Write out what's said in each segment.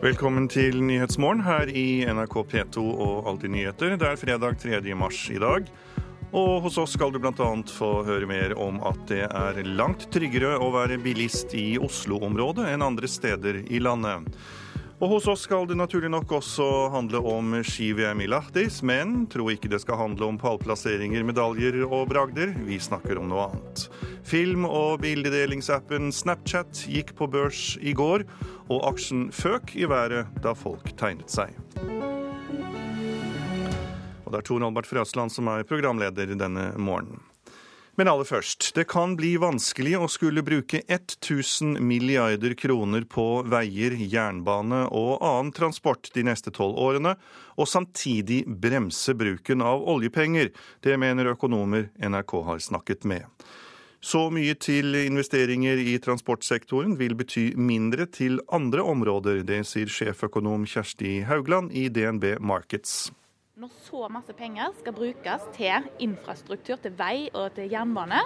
Velkommen til Nyhetsmorgen her i NRK P2 og Alltid nyheter. Det er fredag 3. mars i dag. Og hos oss skal du bl.a. få høre mer om at det er langt tryggere å være bilist i Oslo-området enn andre steder i landet. Og hos oss skal det naturlig nok også handle om ski-VM i Lahtis, men tro ikke det skal handle om pallplasseringer, medaljer og bragder. Vi snakker om noe annet. Film- og bildedelingsappen Snapchat gikk på børs i går, og aksjen føk i været da folk tegnet seg. Og det er Tor Albert Frøsland som er programleder denne morgenen. Men aller først, det kan bli vanskelig å skulle bruke 1000 milliarder kroner på veier, jernbane og annen transport de neste tolv årene, og samtidig bremse bruken av oljepenger. Det mener økonomer NRK har snakket med. Så mye til investeringer i transportsektoren vil bety mindre til andre områder. Det sier sjeføkonom Kjersti Haugland i DNB Markets. Når så masse penger skal brukes til infrastruktur, til vei og til jernbane,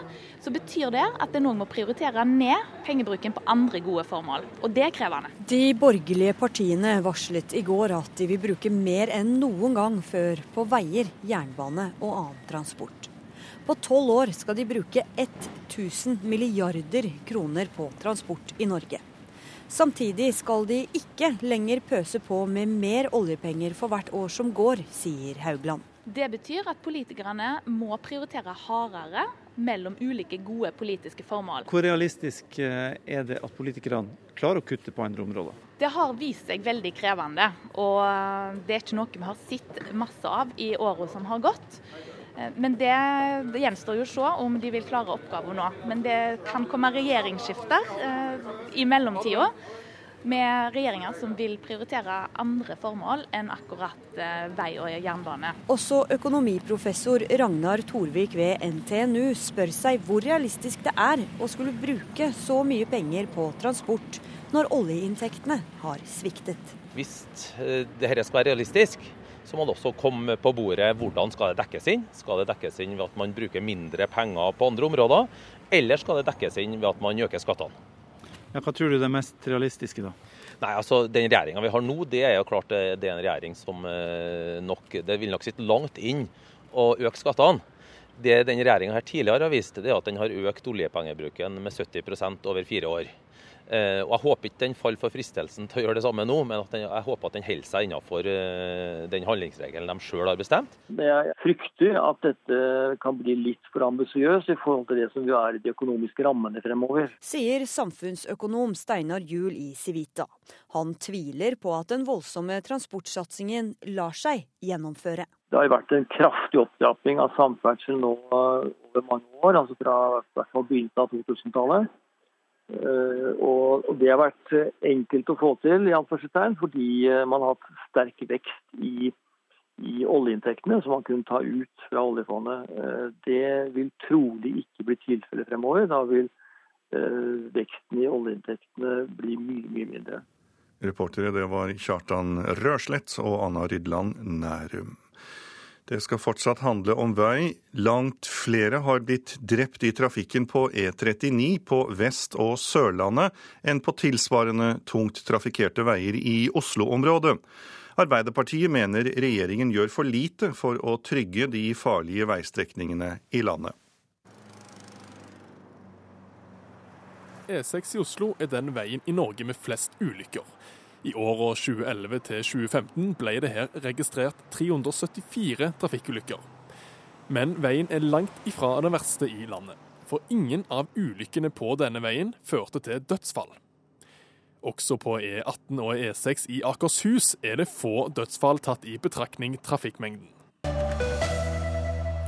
så betyr det at en òg må prioritere ned pengebruken på andre gode formål. Og det er krevende. De borgerlige partiene varslet i går at de vil bruke mer enn noen gang før på veier, jernbane og annen transport. På tolv år skal de bruke 1000 milliarder kroner på transport i Norge. Samtidig skal de ikke lenger pøse på med mer oljepenger for hvert år som går, sier Haugland. Det betyr at politikerne må prioritere hardere mellom ulike gode politiske formål. Hvor realistisk eh, er det at politikerne klarer å kutte på andre områder? Det har vist seg veldig krevende, og det er ikke noe vi har sett masse av i årene som har gått. Eh, men det, det, gjenstår jo å se om de vil klare oppgaven nå. Men det kan komme regjeringsskifter eh, i mellomtida. Med regjeringer som vil prioritere andre formål enn akkurat eh, vei og jernbane. Også økonomiprofessor Ragnar Torvik ved NTNU spør seg hvor realistisk det er å skulle bruke så mye penger på transport når oljeinntektene har sviktet. Hvis eh, dette skal være realistisk, så må det også komme på bordet hvordan skal det dekkes inn. Skal det dekkes inn ved at man bruker mindre penger på andre områder, eller skal det dekkes inn ved at man øker skattene? Ja, hva tror du er det mest realistiske, da? Nei, altså Den regjeringa vi har nå, det er jo klart det, det er en regjering som eh, nok Det vil nok sitte langt inn å øke skattene. Det den regjeringa tidligere har vist, det er at den har økt oljepengebruken med 70% over fire år. Eh, og Jeg håper ikke den faller for fristelsen til å gjøre det samme nå, men den, jeg håper at den holder seg innenfor eh, den handlingsregelen de sjøl har bestemt. Jeg frykter at dette kan bli litt for ambisiøst i forhold til det som jo er de økonomiske rammene fremover. Sier samfunnsøkonom Steinar Juel i Civita. Han tviler på at den voldsomme transportsatsingen lar seg gjennomføre. Det har vært en kraftig opptrapping av samferdsel nå over mange år, altså fra hvert fall begynnelsen av 2000-tallet. Eh, og det har vært eh, enkelt å få til, fordi eh, man har hatt sterk vekst i, i oljeinntektene som man kunne ta ut fra oljefondet. Det vil trolig ikke bli tilfellet fremover. Da vil veksten i oljeinntektene bli mye, mye mindre. Reportere det var Kjartan Røslett og Anna Rydland Nærum. Det skal fortsatt handle om vei. Langt flere har blitt drept i trafikken på E39 på Vest- og Sørlandet enn på tilsvarende tungt trafikkerte veier i Oslo-området. Arbeiderpartiet mener regjeringen gjør for lite for å trygge de farlige veistrekningene i landet. E6 i Oslo er den veien i Norge med flest ulykker. I åra 2011 til 2015 ble det her registrert 374 trafikkulykker. Men veien er langt ifra den verste i landet. For ingen av ulykkene på denne veien førte til dødsfall. Også på E18 og E6 i Akershus er det få dødsfall tatt i betraktning trafikkmengden.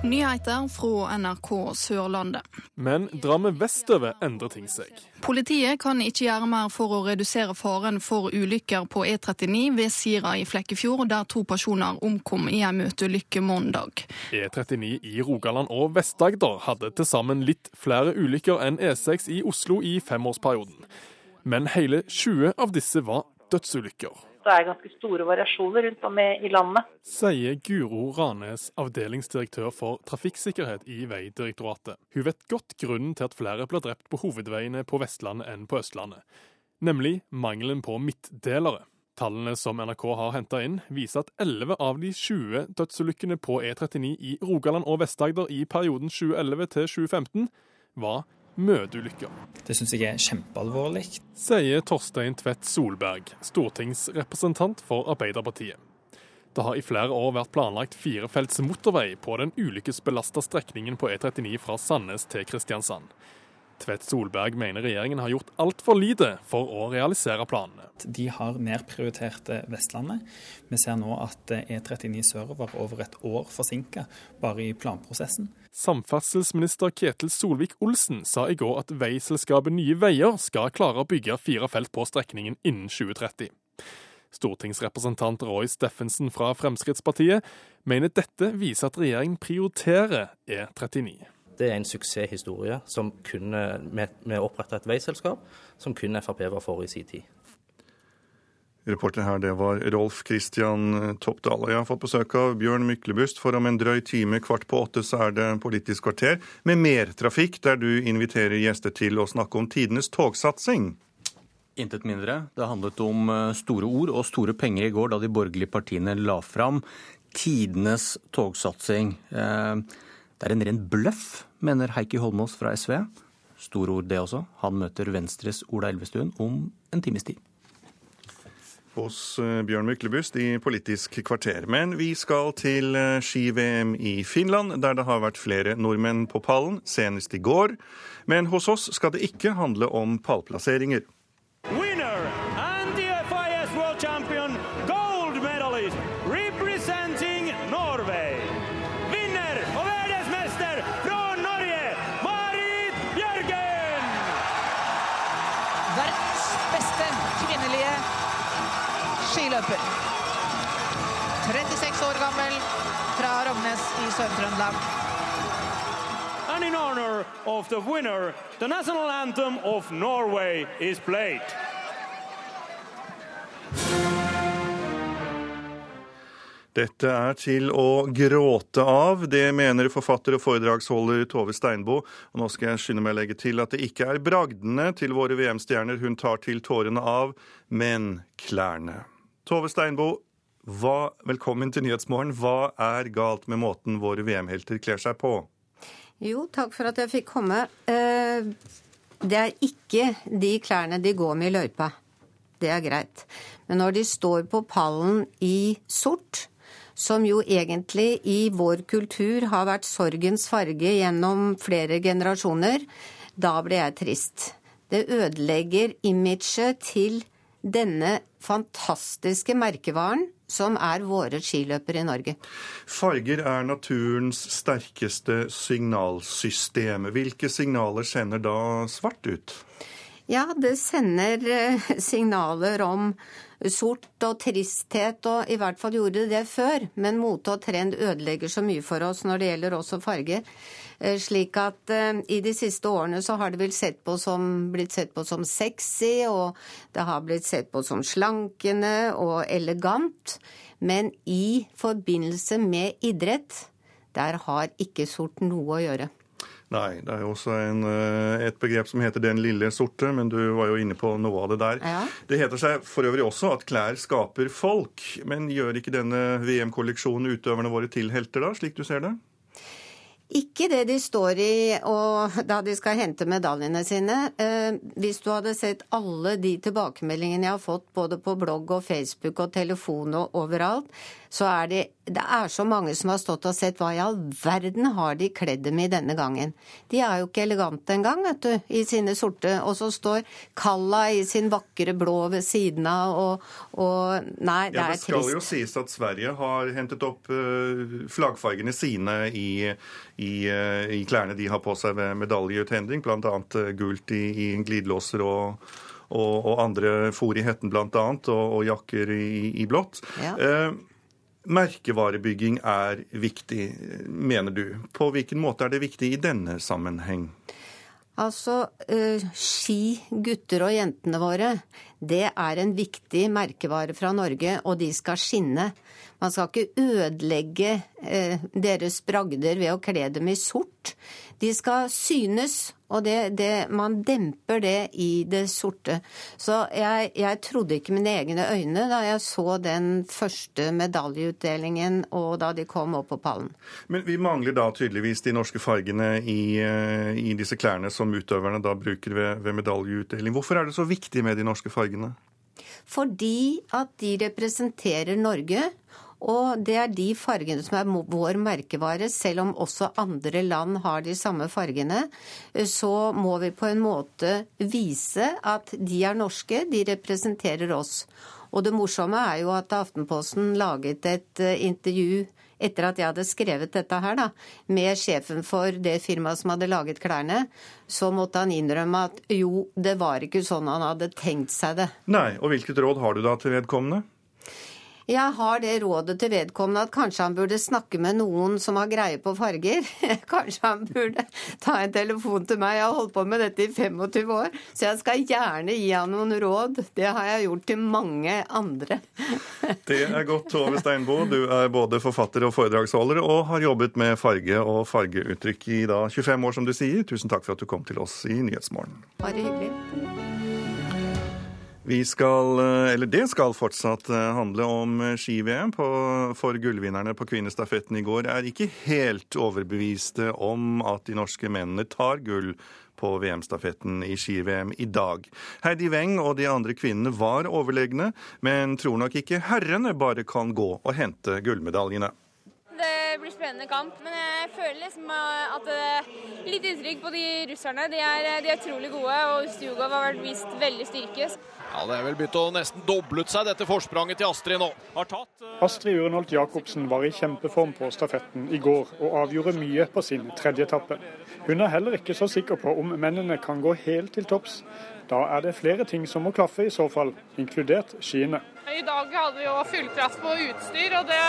Nyheter fra NRK Sørlandet. Men drar vi vestover, endrer ting seg. Politiet kan ikke gjøre mer for å redusere faren for ulykker på E39 ved Sira i Flekkefjord, der to personer omkom i en møteulykke mandag. E39 i Rogaland og Vest-Agder hadde til sammen litt flere ulykker enn E6 i Oslo i femårsperioden. Men hele 20 av disse var dødsulykker det er ganske store variasjoner rundt om i landet. Sier Guro Ranes, avdelingsdirektør for trafikksikkerhet i Veidirektoratet. Hun vet godt grunnen til at flere blir drept på hovedveiene på Vestlandet enn på Østlandet, nemlig mangelen på midtdelere. Tallene som NRK har henta inn, viser at 11 av de 20 dødsulykkene på E39 i Rogaland og Vest-Agder i perioden 2011 til 2015 var møteulykker. Det syns jeg er kjempealvorlig. Sier Torstein Tvedt Solberg, stortingsrepresentant for Arbeiderpartiet. Det har i flere år vært planlagt firefelts motorvei på den ulykkesbelasta strekningen på E39 fra Sandnes til Kristiansand. Tvedt Solberg mener regjeringen har gjort altfor lite for å realisere planene. De har nedprioritert Vestlandet. Vi ser nå at E39 sørover over et år forsinka bare i planprosessen. Samferdselsminister Ketil Solvik-Olsen sa i går at veiselskapet Nye Veier skal klare å bygge fire felt på strekningen innen 2030. Stortingsrepresentant Roy Steffensen fra Fremskrittspartiet mener dette viser at regjeringen prioriterer E39. Det er en suksesshistorie som kunne, med, med opprette et veiselskap som kun Frp var for i sin tid. Reporter her, det var Rolf Christian Toppdal. Og jeg har fått besøk av Bjørn Myklebust, for om en drøy time, kvart på åtte, så er det Politisk kvarter med mer trafikk, der du inviterer gjester til å snakke om tidenes togsatsing. Intet mindre. Det handlet om eh, store ord og store penger i går da de borgerlige partiene la fram tidenes togsatsing. Eh, det er en ren bløff, mener Heikki Holmås fra SV. Store ord, det også. Han møter Venstres Ola Elvestuen om en times tid. Hos eh, Bjørn Myklebust i Politisk kvarter. Men vi skal til eh, ski-VM i Finland, der det har vært flere nordmenn på pallen, senest i går. Men hos oss skal det ikke handle om pallplasseringer. skiløper. Sør-Trøndelag. And in honor of the winner, the national anthem of Norway is played. Dette er til å gråte av. Det mener forfatter og foredragsholder Tove Steinbo. Og nå skal jeg skynde meg å legge til at det ikke er bragdene til våre VM-stjerner hun tar til tårene av, men klærne. Tove Steinbo, hva, velkommen til Nyhetsmorgen. Hva er galt med måten våre VM-helter kler seg på? Jo, takk for at jeg fikk komme. Eh, det er ikke de klærne de går med i løypa. Det er greit. Men når de står på pallen i sort, som jo egentlig i vår kultur har vært sorgens farge gjennom flere generasjoner, da blir jeg trist. Det ødelegger imaget til denne fantastiske merkevaren som er våre skiløpere i Norge. Farger er naturens sterkeste signalsystem. Hvilke signaler sender da svart ut? Ja, det sender eh, signaler om sort og tristhet, og i hvert fall gjorde det det før. Men mote og trend ødelegger så mye for oss når det gjelder også farge. Eh, slik at uh, i de siste årene så har det vel sett som, blitt sett på som sexy, og det har blitt sett på som slankende og elegant. Men i forbindelse med idrett, der har ikke sort noe å gjøre. Nei, det er jo også en, eh, et begrep som heter 'den lille sorte', men du var jo inne på noe av det der. Ja. Det heter seg for øvrig også at klær skaper folk, men gjør ikke denne VM-kolleksjonen utøverne våre til helter, da, slik du ser det? Ikke det de står i da de skal hente medaljene sine. Eh, hvis du hadde sett alle de tilbakemeldingene jeg har fått både på blogg og Facebook og telefon og overalt, så er det, det er så mange som har stått og sett hva i all verden har de kledd dem i denne gangen. De er jo ikke elegante engang, vet du, i sine sorte. Og så står Kalla i sin vakre blå ved siden av og, og Nei, det, ja, er trist. Det skal jo sies at Sverige har hentet opp uh, flaggfargene sine i, i, uh, i, klærne de har på seg ved medaljeuthending, bl.a. Uh, gult i, i glidelåser og og, og, andre fôr i hetten bl.a., og, og jakker i, i blått. Ja. Eh, Merkevarebygging er viktig, mener du. På hvilken måte er det viktig i denne sammenheng? Altså, uh, ski, gutter og jentene våre, det er en viktig merkevare fra Norge, og de skal skinne. Man skal ikke ødelegge uh, deres bragder ved å kle dem i sort. De skal synes Og det, det, man demper det i det sorte. Så jeg, jeg, trodde ikke mine egne øyne da jeg så den første medaljeutdelingen og da de kom opp på pallen. Men vi mangler da tydeligvis de norske fargene i, eh, i disse klærne som utøverne da bruker ved, ved medaljeutdeling. Hvorfor er det så viktig med de norske fargene? Fordi at de representerer Norge. Og det er de fargene som er vår merkevare. Selv om også andre land har de samme fargene, så må vi på en måte vise at de er norske, de representerer oss. Og det morsomme er jo at Aftenposten laget et eh, intervju etter at jeg hadde skrevet dette her, da, med sjefen for det firmaet som hadde laget klærne, så måtte han innrømme at jo, det var ikke sånn han hadde tenkt seg det. Nei, og hvilket råd har du da til vedkommende? Jeg har det rådet til vedkommende at kanskje han burde snakke med noen som har greie på farger. Kanskje han burde ta en telefon til meg. Jeg har holdt på med dette i 25 år, så jeg skal gjerne gi han noen råd. Det har jeg gjort til mange andre. Det er godt, Tove Steinbo. Du er både forfatter og foredragsholder, og har jobbet med farge og fargeuttrykk i da 25 år, som du sier. Tusen takk for at du kom til oss i Nyhetsmorgen. Bare hyggelig. Vi skal, eh, eller Det skal fortsatt eh, handle om eh, ski-VM, for gullvinnerne på kvinnestafetten i går er ikke helt overbeviste om at de norske mennene tar gull på VM-stafetten i ski-VM i dag. Heidi Weng og de andre kvinnene var overlegne, men tror nok ikke herrene bare kan gå og hente gullmedaljene. Det blir spennende kamp, men jeg føler liksom at det er litt inntrykk på de russerne. De er, de er utrolig gode, og Stjugov har vært vist veldig styrke. Ja, Det er vel begynt å nesten doblet seg, dette forspranget til Astrid nå. Tatt, uh... Astrid Urenholt Jacobsen var i kjempeform på stafetten i går, og avgjorde mye på sin tredje etappe. Hun er heller ikke så sikker på om mennene kan gå helt til topps. Da er det flere ting som må klaffe i så fall, inkludert skiene. I dag hadde vi jo fulltraff på utstyr, og det,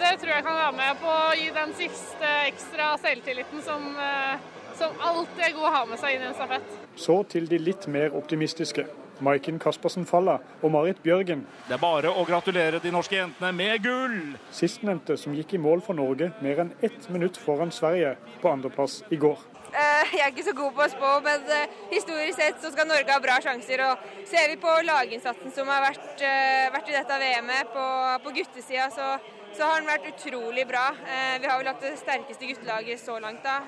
det, tror jeg kan være med på å gi den siste ekstra selvtilliten som, uh, som alltid er god å ha med seg inn i en stafett. Så til de litt mer optimistiske. Maiken Caspersen Falla og Marit Bjørgen. Det er bare å gratulere de norske jentene med gull! Sistnevnte som gikk i mål for Norge mer enn ett minutt foran Sverige på andreplass i går. Eh, jeg er ikke så god på å spå, men eh, historisk sett så skal Norge ha bra sjanser. og Ser vi på laginnsatsen som har vært, eh, vært i dette VM-et på, på guttesida, så, så, har den vært utrolig bra. Vi har vel hatt det sterkeste guttelaget så langt. da.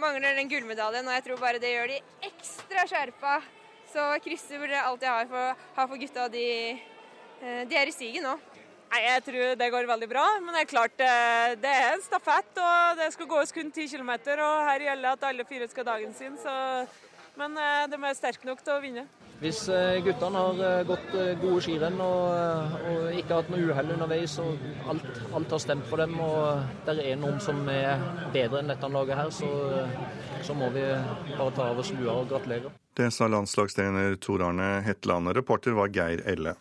Mangler den gullmedaljen, og jeg tror bare det gjør de ekstra skjerpa så krysset burde jeg har ha for, ha for gutta. De, eh, de er i siget nå. Nei, Jeg tror det går veldig bra, men det er klart eh, det er en stafett. og Det skal gås kun 10 km, og her gjelder at alle fire skal dagen sin. Så, men eh, de er sterke nok til å vinne. Hvis guttene har gått gode skirenn og, og ikke hatt noe uhell underveis, og alt, alt, har stemt for dem, og det er noen som er bedre enn dette laget her, så, så må vi bare ta av oss lua og gratulere. Det sa landslagstrener Tor Arne Hetland. Reporter var Geir Elle.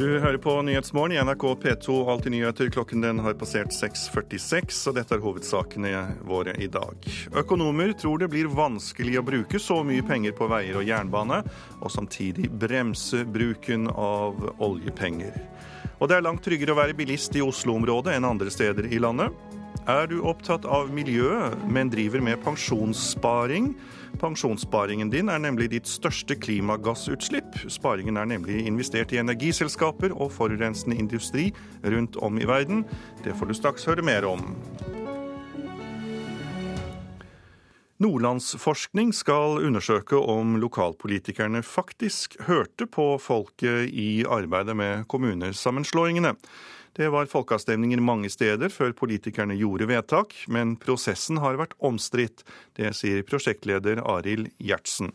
Du hører på Nyhetsmorgen i NRK P2 Alltid nyheter. Klokken den har passert 6.46, og dette er hovedsakene våre i dag. Økonomer tror det blir vanskelig å bruke så mye penger på veier og jernbane, og samtidig bremse bruken av oljepenger. Og det er langt tryggere å være bilist i Oslo-området enn andre steder i landet. Er du opptatt av miljøet, men driver med pensjonssparing? Pensjonssparingen din er nemlig ditt største klimagassutslipp. Sparingen er nemlig investert i energiselskaper og forurensende industri rundt om i verden. Det får du straks høre mer om. Nordlandsforskning skal undersøke om lokalpolitikerne faktisk hørte på folket i arbeidet med kommunesammenslåingene. Det var folkeavstemninger mange steder før politikerne gjorde vedtak, men prosessen har vært omstridt. Det sier prosjektleder Arild Gjertsen.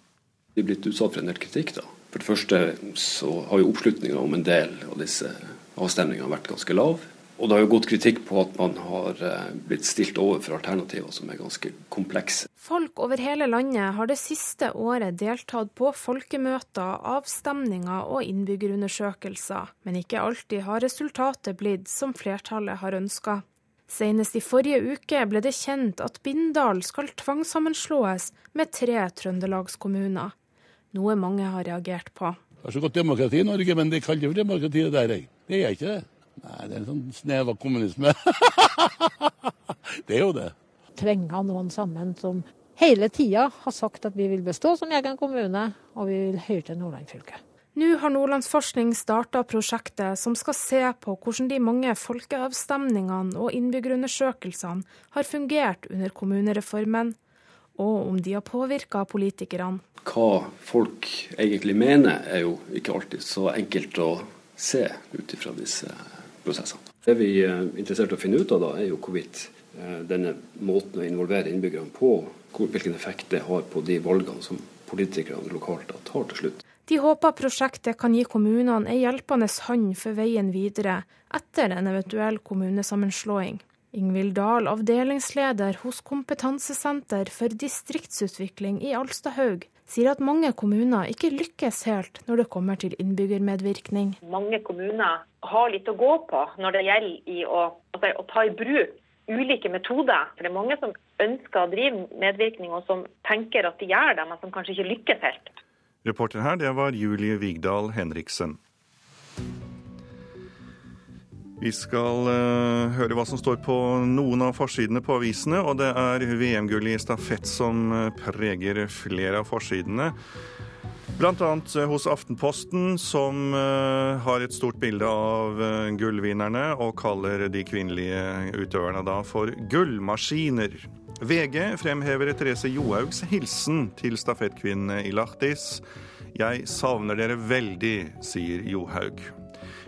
Vi er blitt utsatt for en del kritikk. da. For det første så har jo oppslutninga om en del av disse avstemningene vært ganske lav. Og det har jo gått kritikk på at man har eh, blitt stilt overfor alternativer som er ganske komplekse. Folk over hele landet har det siste året deltatt på folkemøter, avstemninger og innbyggerundersøkelser, men ikke alltid har resultatet blitt som flertallet har ønska. Senest i forrige uke ble det kjent at Bindal skal tvangssammenslåes med tre trøndelagskommuner, noe mange har reagert på. Det er så godt demokrati i Norge, men det kaller for demokrati det der, Det er ikke det. Nei, det er en sånn snev av kommunisme. det er jo det. tvinge noen sammen som hele tida har sagt at vi vil bestå som egen kommune, og vi vil høre til Nordland fylke. Nå har Nordlandsforskning starta prosjektet som skal se på hvordan de mange folkeavstemningene og innbyggerundersøkelsene har fungert under kommunereformen, og om de har påvirka politikerne. Hva folk egentlig mener, er jo ikke alltid så enkelt å se ut ifra disse prosessene. Det vi er interessert i å finne ut av, da, er jo hvorvidt eh, denne måten å involvere innbyggerne på, hvilken effekt det har på de valgene som politikerne lokalt tar til slutt. De håper prosjektet kan gi kommunene ei hjelpende hånd for veien videre etter en eventuell kommunesammenslåing. Ingvild Dahl, avdelingsleder hos Kompetansesenter for distriktsutvikling i Alstahaug, sier at mange kommuner ikke lykkes helt når det kommer til innbyggermedvirkning. Mange kommuner har litt å gå på når det gjelder i å, altså, å ta i bruk ulike metoder. For det er mange som ønsker å drive medvirkning, og som tenker at de gjør det, men som kanskje ikke lykkes helt. Reporter her, det var Julie Vigdal Henriksen. Vi skal uh, høre hva som står på noen av forsidene på avisene, og det er VM-gull i stafett som eh, preger flere av forsidene. Bl.a. Eh, hos Aftenposten, som uh, har et stort bilde av uh, gullvinnerne, og kaller de kvinnelige utøverne da for gullmaskiner. VG fremhever Therese Johaugs hilsen til stafettkvinnene i Lahtis. Jeg savner dere veldig, sier Johaug.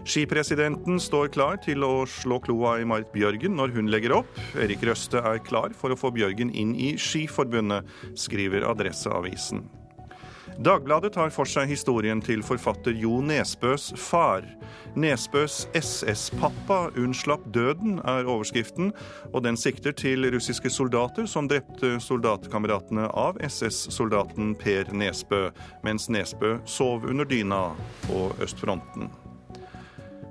Skipresidenten står klar til å slå kloa i Marit Bjørgen når hun legger opp. Erik Røste er klar for å få Bjørgen inn i Skiforbundet, skriver Adresseavisen. Dagbladet tar for seg historien til forfatter Jo Nesbøs far. Nesbøs SS-pappa unnslapp døden, er overskriften, og den sikter til russiske soldater som drepte soldatkameratene av SS-soldaten Per Nesbø, mens Nesbø sov under dyna på østfronten.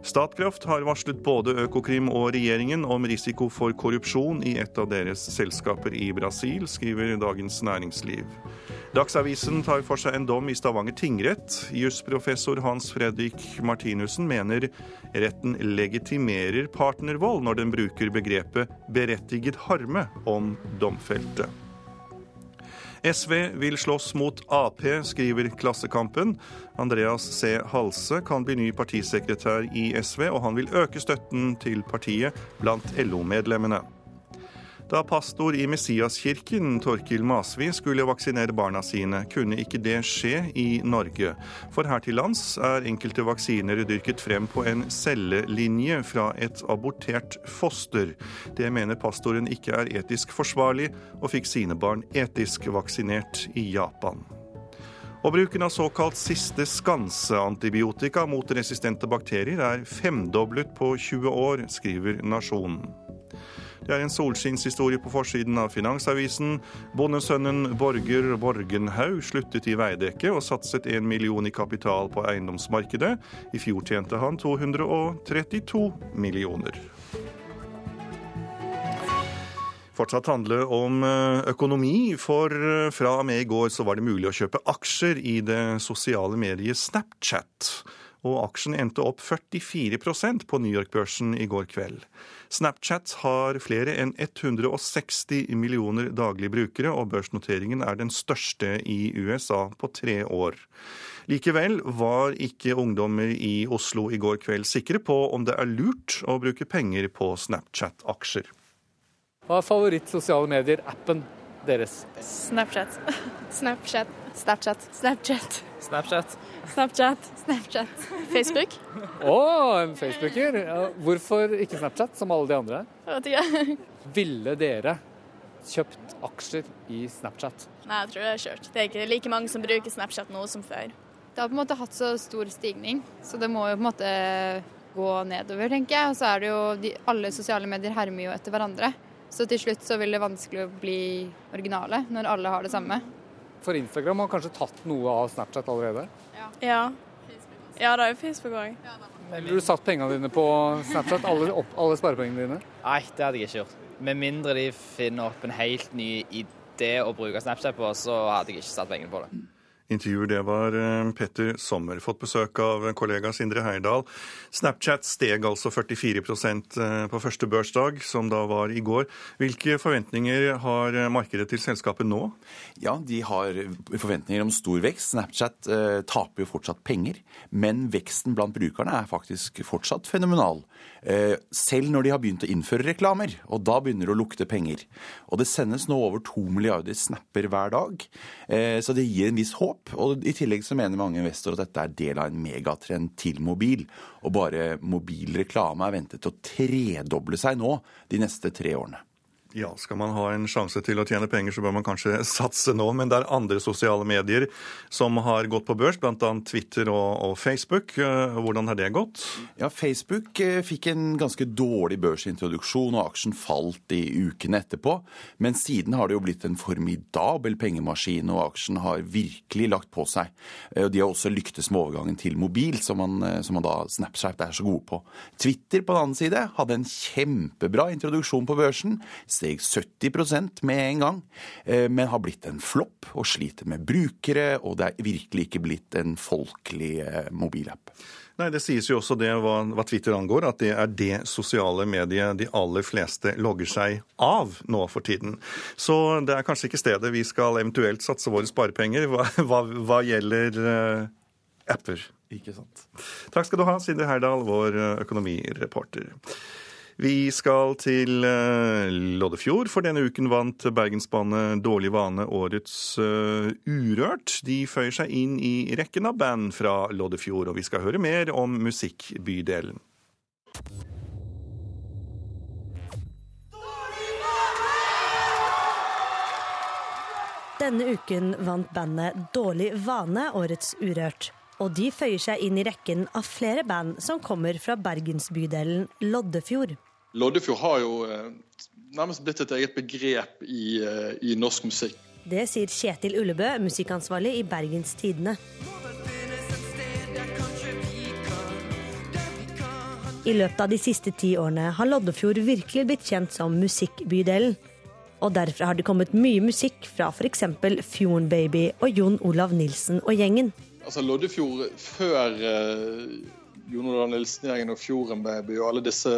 Statkraft har varslet både Økokrim og regjeringen om risiko for korrupsjon i et av deres selskaper i Brasil, skriver Dagens Næringsliv. Dagsavisen tar for seg en dom i Stavanger tingrett. Jusprofessor Hans Fredrik Martinussen mener retten legitimerer partnervold når den bruker begrepet 'berettiget harme' om domfelte. SV vil slåss mot Ap, skriver Klassekampen. Andreas C. Halse kan bli ny partisekretær i SV, og han vil øke støtten til partiet blant LO-medlemmene. Da pastor i Messiaskirken, Torkil Masvi, skulle vaksinere barna sine, kunne ikke det skje i Norge. For her til lands er enkelte vaksiner dyrket frem på en cellelinje fra et abortert foster. Det mener pastoren ikke er etisk forsvarlig, og fikk sine barn etisk vaksinert i Japan. Og bruken av såkalt siste skanse-antibiotika mot resistente bakterier er femdoblet på 20 år, skriver Nasjonen. Det er en solskinnshistorie på forsiden av Finansavisen. Bondesønnen Borger Borgenhaug sluttet i Veidekke og satset en million i kapital på eiendomsmarkedet. I fjor tjente han 232 millioner. Fortsatt handle om eh, økonomi, for eh, fra og med i går så var det mulig å kjøpe aksjer i det sosiale mediet Snapchat. Og aksjen endte opp 44% på New York-børsen i går kveld. Snapchat har flere enn 160 millioner daglige brukere, og børsnoteringen er den største i USA på tre år. Likevel var ikke ungdommer i Oslo i går kveld sikre på om det er lurt å bruke penger på Snapchat-aksjer. Hva er favoritt sosiale medier-appen deres? Snapchat. Snapchat. Snapchat. Snapchat. Snapchat. Snapchat. Snapchat. Facebook. Å, oh, en facebooker. Hvorfor ikke Snapchat, som alle de andre? Jeg vet ikke. Ville dere kjøpt aksjer i Snapchat? Nei, jeg tror det er kjørt. Det er ikke like mange som bruker Snapchat nå som før. Det har på en måte hatt så stor stigning, så det må jo på en måte gå nedover, tenker jeg. Og så er det jo de, Alle sosiale medier hermer jo etter hverandre. Så til slutt så vil det vanskelig å bli originale når alle har det samme. For Instagram har kanskje tatt noe av Snapchat allerede? Ja. Ja, ja det er jo Facebook òg. Ville du satt pengene dine på Snapchat, alle, opp, alle sparepengene dine? Nei, det hadde jeg ikke gjort. Med mindre de finner opp en helt ny idé å bruke Snapchat på, så hadde jeg ikke satt pengene på det. Intervjuer det var eh, Petter Sommer. Fått besøk av kollega Sindre Heyerdahl. Snapchat steg altså 44 eh, på første børsdag, som da var i går. Hvilke forventninger har markedet til selskapet nå? Ja, De har forventninger om stor vekst. Snapchat eh, taper jo fortsatt penger, men veksten blant brukerne er faktisk fortsatt fenomenal. Eh, selv når de har begynt å innføre reklamer, og da begynner det å lukte penger. Og det sendes nå over to milliarder snapper hver dag, eh, så det gir en viss håp. Og I tillegg så mener mange investorer at dette er del av en megatrend til mobil. Og bare mobil reklame er ventet til å tredoble seg nå de neste tre årene. Ja, skal man ha en sjanse til å tjene penger, så bør man kanskje satse nå. Men det er andre sosiale medier som har gått på børs, bl.a. Twitter og, og, Facebook. Eh, hvordan har det gått? Ja, Facebook eh, fikk en ganske dårlig børsintroduksjon, og aksjen falt i ukene etterpå. Men siden har det jo blitt en formidabel pengemaskin, og aksjen har virkelig lagt på seg. Eh, De har også lyktes med overgangen til mobil, som man, som man da Snapchat er så gode på. Twitter på den annen side hadde en kjempebra introduksjon på børsen steg 70% med en gang, eh, men har blitt en flopp og sliter med brukere, og det er virkelig ikke blitt en folkelig eh, mobilapp. Nei, Det sies jo også det hva, hva, Twitter angår, at det er det sosiale mediet de aller fleste logger seg av nå for tiden. Så det er kanskje ikke stedet vi skal eventuelt satse våre sparepenger hva, hva, hva gjelder uh, apper. Ikke sant. Takk skal du ha, Sindre Herdal, vår økonomireporter. Vi skal til uh, Loddefjord, for denne uken vant Bergensbandet Dårlig vane årets uh, Urørt. De føyer seg inn i rekken av band fra Loddefjord, og vi skal høre mer om musikkbydelen. Denne uken vant bandet Dårlig vane årets Urørt. Og de føyer seg inn i rekken av flere band som kommer fra bergensbydelen Loddefjord. Loddefjord har jo eh, nærmest blitt et eget begrep i, eh, i norsk musikk. Det sier Kjetil Ullebø, musikkansvarlig i Bergens Tidende. I løpet av de siste ti årene har Loddefjord virkelig blitt kjent som musikkbydelen. Og derfra har det kommet mye musikk fra f.eks. Fjorden Baby og Jon Olav Nilsen og gjengen. Altså Loddefjord før uh, Jon Olav Nilsen-gjengen og Fjorden Baby og alle disse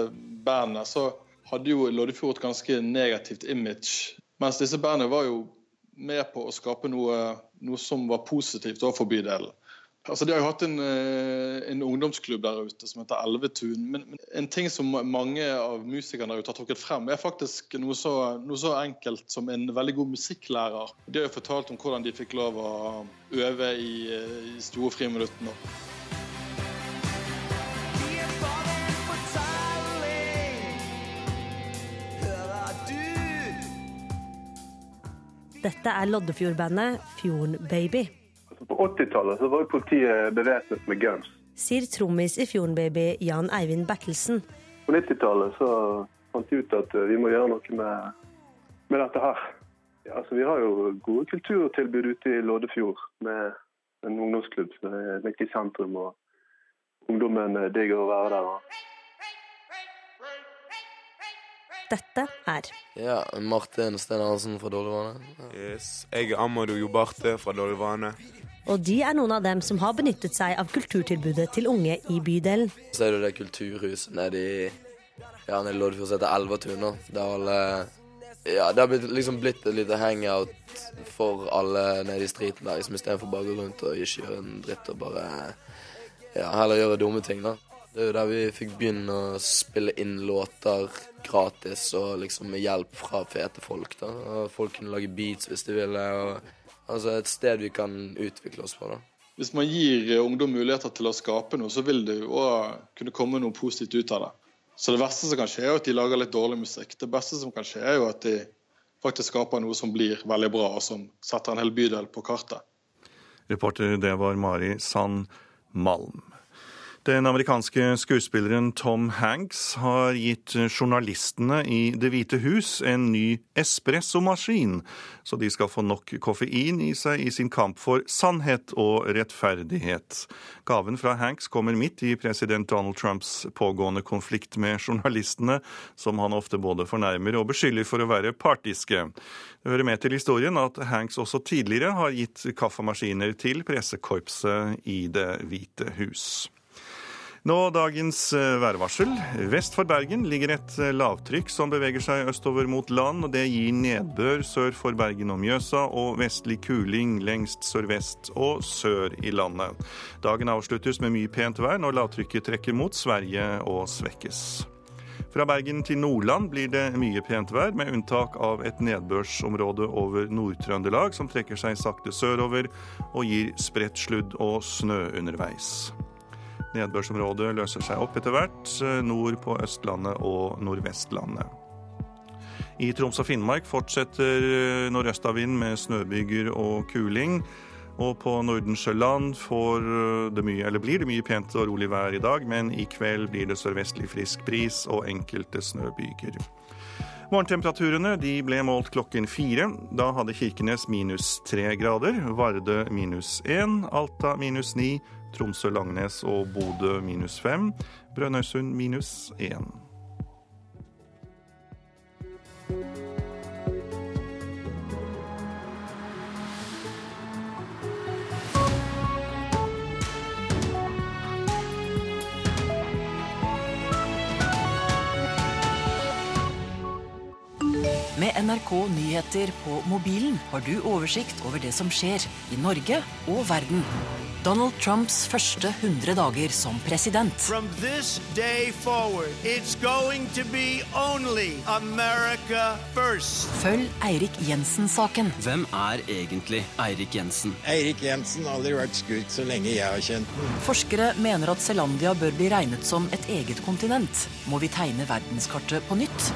bandene, så hadde jo Loddefjord et ganske negativt image. Mens disse bandene var jo med på å skape noe, noe som var positivt overfor bydelen. Altså, De har jo hatt en, eh, en, ungdomsklubb der ute som heter Elvetun. Men, men, en ting som mange av musikerne der ute har trukket frem, er faktisk noe så, noe så, enkelt som en veldig god musikklærer. De har jo fortalt om hvordan de fikk lov å øve i, i store friminuttene. Dette er Loddefjordbandet Fjorden Baby. På 80-tallet var politiet bevæpnet med guns. Sier trommis i Fjorden Baby Jan Eivind Bertelsen. På 90-tallet fant de ut at eh, vi må gjøre noe med, med dette her. Ja, altså, vi har jo gode kulturtilbud ute i Loddefjord med en ungdomsklubb som er midt i sentrum. og Ungdommen digger å være der. Dette er Ja, Martin Sten Hansen fra Dårlig vane. Yes. Jeg er Amadou Jobarte fra Dårlig vane. Og de er noen av dem som har benyttet seg av kulturtilbudet til unge i bydelen. Så er det det kulturhuset nede i ja, nede i Loddefjord som heter alle ja, det har blitt, liksom blitt et lite hangout for alle nede i streeten der, liksom, istedenfor bare å gå rundt og ikke gjøre en dritt og bare ja, heller gjøre dumme ting. da. Det er jo der vi fikk begynne å spille inn låter gratis og liksom med hjelp fra fete folk. da. Og folk kunne lage beats hvis de ville. og Altså et sted vi kan utvikle oss på. da. Hvis man gir ungdom muligheter til å skape noe, så vil det jo kunne komme noe positivt ut av det. Så det verste som kan skje, er at de lager litt dårlig musikk. Det beste som kan skje, er jo at de faktisk skaper noe som blir veldig bra, og som setter en hel bydel på kartet. Reporter det var Mari Sand Malm. Den amerikanske skuespilleren Tom Hanks har gitt journalistene i Det hvite hus en ny espressomaskin, så de skal få nok koffein i seg i sin kamp for sannhet og rettferdighet. Gaven fra Hanks kommer midt i president Donald Trumps pågående konflikt med journalistene, som han ofte både fornærmer og beskylder for å være partiske. Det hører med til historien at Hanks også tidligere har gitt kaffemaskiner til pressekorpset i Det hvite hus. Nå dagens eh, værvarsel. Vest for Bergen ligger et eh, lavtrykk som beveger seg østover mot land. og Det gir nedbør sør for Bergen og Mjøsa og vestlig kuling lengst sørvest og sør i landet. Dagen avsluttes med mye pent vær når lavtrykket trekker mot Sverige og svekkes. Fra Bergen til Nordland blir det mye pent vær, med unntak av et nedbørsområde over Nord-Trøndelag, som trekker seg sakte sørover og gir spredt sludd og snø underveis. Nedbørsområdet løser seg opp etter hvert, eh, nord på Østlandet og Nordvestlandet. I Troms og Finnmark fortsetter eh, nordøstavind med snøbyger og kuling. Og på Nordensjøland eh, det mye, blir det mye pent og rolig vær i dag, men i kveld blir det sørvestlig frisk bris og enkelte snøbyger. Morgentemperaturene ble målt klokken fire. Da hadde Kirkenes minus tre grader, Varde minus én, Alta minus ni, Tromsø-Langnes og Bodø minus fem. Brønnøysund minus 1. Med NRK Nyheter på mobilen har du oversikt over det som skjer i Norge og verden. Donald Trumps første 100 dager som president. Forward, Følg Eirik Jensen-saken. Hvem er egentlig Eirik Jensen? Eirik Jensen har aldri vært skurk så lenge jeg har kjent den. Forskere mener at Zelandia bør bli regnet som et eget kontinent. Må vi tegne verdenskartet på nytt?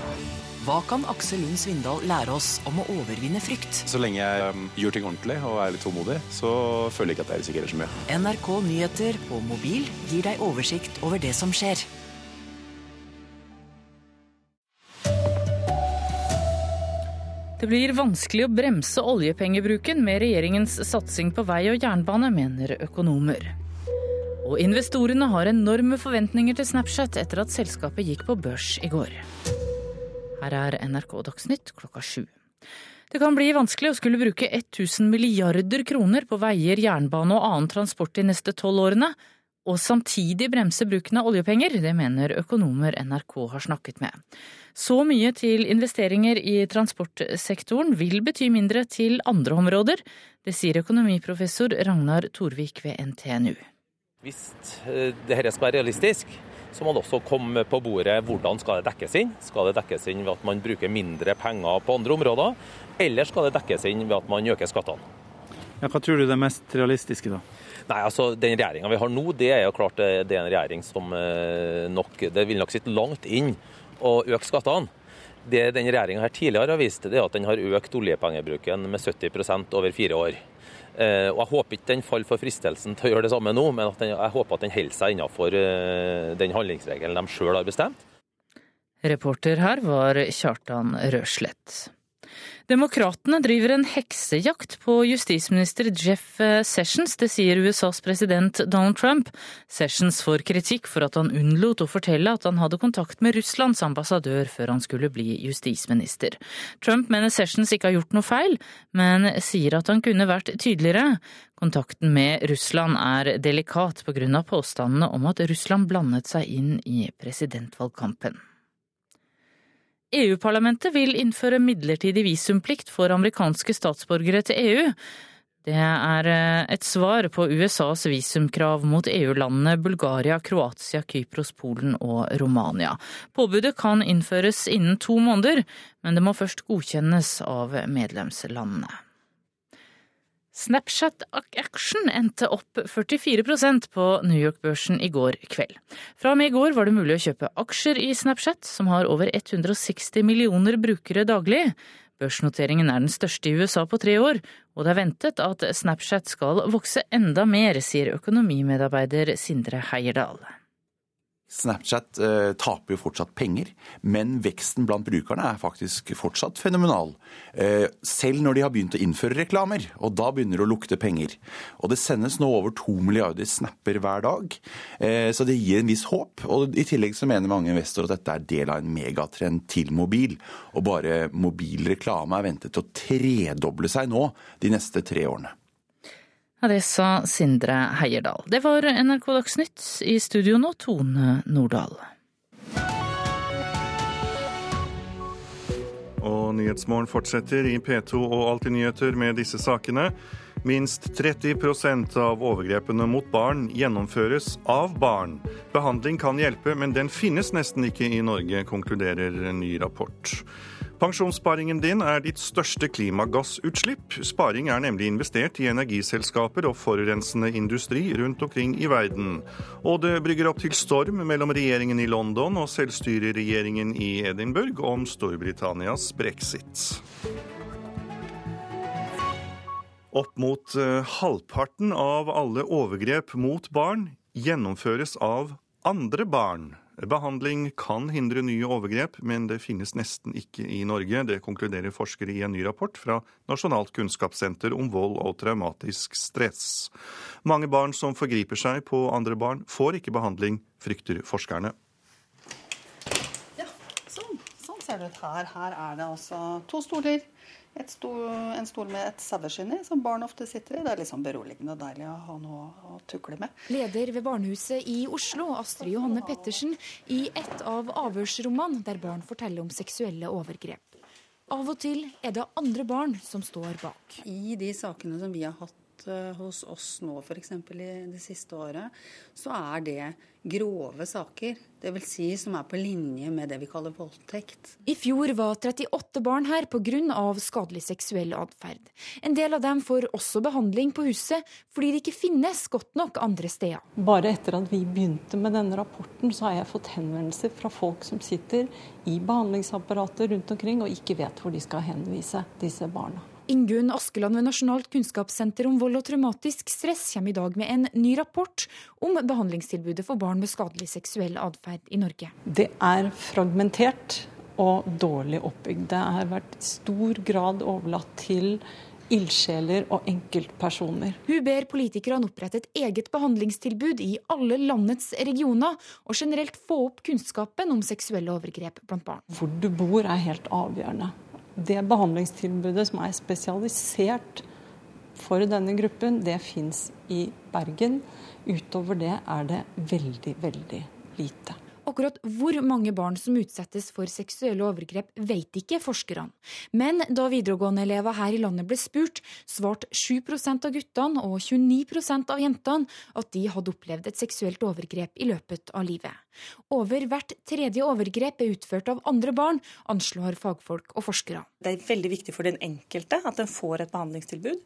Hva kan Aksel Lund Svindal lære oss om å overvinne frykt? Så lenge jeg um, gjør ting ordentlig og er litt tålmodig, så føler jeg ikke at jeg risikerer så mye. NRK Nyheter på mobil gir deg oversikt over det som skjer. Det blir vanskelig å bremse oljepengebruken med regjeringens satsing på vei og jernbane, mener økonomer. Og investorene har enorme forventninger til Snapchat etter at selskapet gikk på børs i går. Her er NRK Dagsnytt klokka sju. Det kan bli vanskelig å skulle bruke 1000 milliarder kroner på veier, jernbane og annen transport de neste tolv årene, og samtidig bremse bruken av oljepenger. Det mener økonomer NRK har snakket med. Så mye til investeringer i transportsektoren vil bety mindre til andre områder. Det sier økonomiprofessor Ragnar Torvik ved NTNU. Hvis eh, dette skal være realistisk, så må det også komme på bordet hvordan skal det dekkes inn. Skal det dekkes inn ved at man bruker mindre penger på andre områder, eller skal det dekkes inn ved at man øker skattene? Ja, hva tror du er mest realistiske, da? Nei, altså Den regjeringa vi har nå, det er jo klart det er en regjering som eh, nok Det vil nok sitte langt inn å øke skattene. Det den regjeringa tidligere har vist, det er at den har økt oljepengebruken med 70% over fire år. Eh, og Jeg håper ikke den faller for fristelsen til å gjøre det samme nå, men den, jeg håper at den holder seg innenfor eh, den handlingsregelen de sjøl har bestemt. Reporter her var Kjartan Røslett. Demokratene driver en heksejakt på justisminister Jeff Sessions, det sier USAs president Donald Trump. Sessions får kritikk for at han unnlot å fortelle at han hadde kontakt med Russlands ambassadør før han skulle bli justisminister. Trump mener Sessions ikke har gjort noe feil, men sier at han kunne vært tydeligere. Kontakten med Russland er delikat på grunn av påstandene om at Russland blandet seg inn i presidentvalgkampen. EU-parlamentet vil innføre midlertidig visumplikt for amerikanske statsborgere til EU. Det er eh, et svar på USAs visumkrav mot EU-landene Bulgaria, Kroatia, Kypros, Polen og Romania. Påbudet kan innføres innen to måneder, men det må først godkjennes av medlemslandene. Snapchat-aksjen endte opp 44% på New York-børsen i går kveld. Fra og med i går var det mulig å kjøpe aksjer i Snapchat, som har over 160 millioner brukere daglig. Børsnoteringen er den største i USA på tre år, og det er ventet at Snapchat skal vokse enda mer, sier økonomimedarbeider Sindre Heierdal. Snapchat eh, taper jo fortsatt penger, men veksten blant brukerne er faktisk fortsatt fenomenal. Eh, selv når de har begynt å innføre reklamer, og da begynner det å lukte penger. Og det sendes nå over to milliarder snapper hver dag, eh, så det gir en viss håp. Og i tillegg så mener mange investorer at dette er del av en megatrend til mobil. Og bare mobil reklame er ventet til å tredoble seg nå de neste tre årene. Ja, Det sa Sindre Heierdal. Det var NRK Dagsnytt. I studio nå, Tone Nordahl. Og Nyhetsmorgen fortsetter i P2 og Alltid nyheter med disse sakene. Minst 30% av overgrepene mot barn gjennomføres av barn. Behandling kan hjelpe, men den finnes nesten ikke i Norge, konkluderer en ny rapport. Pensjonssparingen din er ditt største klimagassutslipp. Sparing er nemlig investert i energiselskaper og forurensende industri rundt omkring i verden. Og det brygger opp til storm mellom regjeringen i London og selvstyreregjeringen i Edinburgh om Storbritannias brexit. Opp mot eh, halvparten av alle overgrep mot barn gjennomføres av andre barn. Behandling kan hindre nye overgrep, men det finnes nesten ikke i Norge. Det konkluderer forskere i en ny rapport fra Nasjonalt kunnskapssenter om vold og traumatisk stress. Mange barn som forgriper seg på andre barn, får ikke behandling, frykter forskerne. Ja, sånn, sånn ser det ut her. Her er det altså to stoler Stol, en stol med et saueskinn i, som barn ofte sitter i. Det er litt sånn beroligende og deilig å ha noe å tukle med. Leder ved barnehuset i Oslo, Astrid Johanne Pettersen, i et av avhørsrommene der barn forteller om seksuelle overgrep. Av og til er det andre barn som står bak. I de sakene som vi har hatt Eh, hos oss nå f.eks. i det siste året, så er det grove saker. Dvs. Si som er på linje med det vi kaller voldtekt. I fjor var 38 barn her pga. skadelig seksuell atferd. En del av dem får også behandling på huset fordi det ikke finnes godt nok andre steder. Bare etter at vi begynte med denne rapporten, så har jeg fått henvendelser fra folk som sitter i behandlingsapparatet rundt omkring og ikke vet hvor de skal henvise disse barna. Ingunn Askeland ved Nasjonalt kunnskapssenter om vold og traumatisk stress kommer i dag med en ny rapport om behandlingstilbudet for barn med skadelig seksuell atferd i Norge. Det er fragmentert og dårlig oppbygd. Det har vært i stor grad overlatt til ildsjeler og enkeltpersoner. Hun ber politikerne opprette et eget behandlingstilbud i alle landets regioner, og generelt få opp kunnskapen om seksuelle overgrep blant barn. Hvor du bor er helt avgjørende det behandlingstilbudet som er spesialisert for denne gruppen, det fins i Bergen. Utover det er det veldig, veldig lite. Akkurat hvor mange barn som utsettes for seksuelle overgrep, vet ikke forskerne. Men da videregående-elever her i landet ble spurt, svarte 7% av guttene og 29% av jentene at de hadde opplevd et seksuelt overgrep i løpet av livet. Over hvert tredje overgrep er utført av andre barn, anslår fagfolk og forskere. Det er veldig viktig for den enkelte at den får et behandlingstilbud.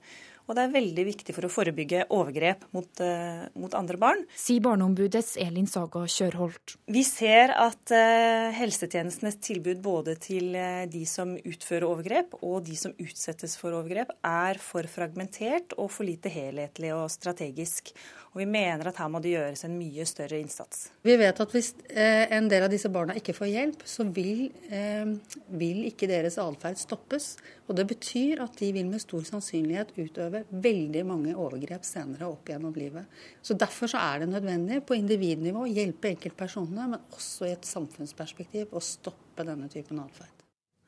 Og det er veldig viktig for å forebygge overgrep mot, uh, mot andre barn. Sier Barneombudets Elin Saga Kjørholt. Vi ser at uh, helsetjenestenes tilbud både til uh, de som utfører overgrep og de som utsettes for overgrep, er for fragmentert og for lite helhetlig og strategisk. Og vi mener at her må det gjøres en mye større innsats. Vi vet at hvis eh, en del av disse barna ikke får hjelp, så vil, eh, vil ikke deres atferd stoppes. Og det betyr at de vil med stor sannsynlighet utøve veldig mange overgrep senere opp gjennom livet. Så Derfor så er det nødvendig på individnivå å hjelpe enkeltpersonene, men også i et samfunnsperspektiv å stoppe denne typen atferd.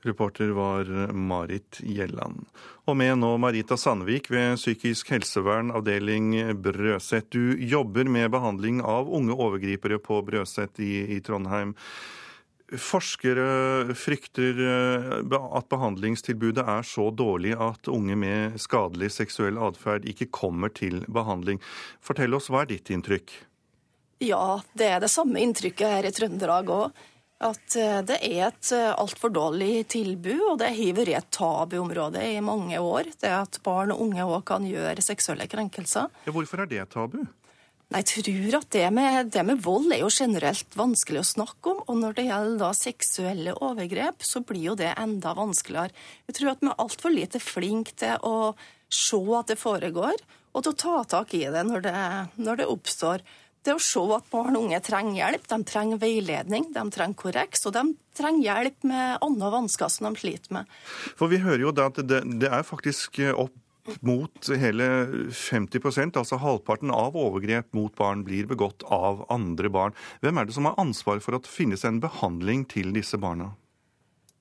Reporter var Marit Gjelland. Og med nå Marita Sandvik ved Psykisk helsevern avdeling Brøset. Du jobber med behandling av unge overgripere på Brøset i, i Trondheim. Forskere frykter eh, at behandlingstilbudet er så dårlig at unge med skadelig seksuell atferd ikke kommer til behandling. Fortell oss, hva er ditt inntrykk? Ja, det er det samme inntrykket her i Trøndelag òg at eh, det er et eh, altfor dårlig tilbud, og det har vært et tabuområde i mange år. Det at barn og unge òg kan gjøre seksuelle krenkelser. Ja, hvorfor er det tabu? Jeg tror at det med, det med, vold er jo generelt vanskelig å snakke om. Og når det gjelder da seksuelle overgrep, så blir jo det enda vanskeligere. Jeg tror at vi er altfor lite flinke til å se at det foregår, og til å ta tak i det når det, når det oppstår. det å se at barn og unge trenger hjelp. De trenger veiledning, de trenger korreks, og de trenger hjelp med andre vansker som de sliter med. For vi hører jo da at det, det er faktisk opp mot hele 50% altså halvparten av overgrep mot barn blir begått av andre barn. Hvem er det som har ansvar for at det finnes en behandling til disse barna?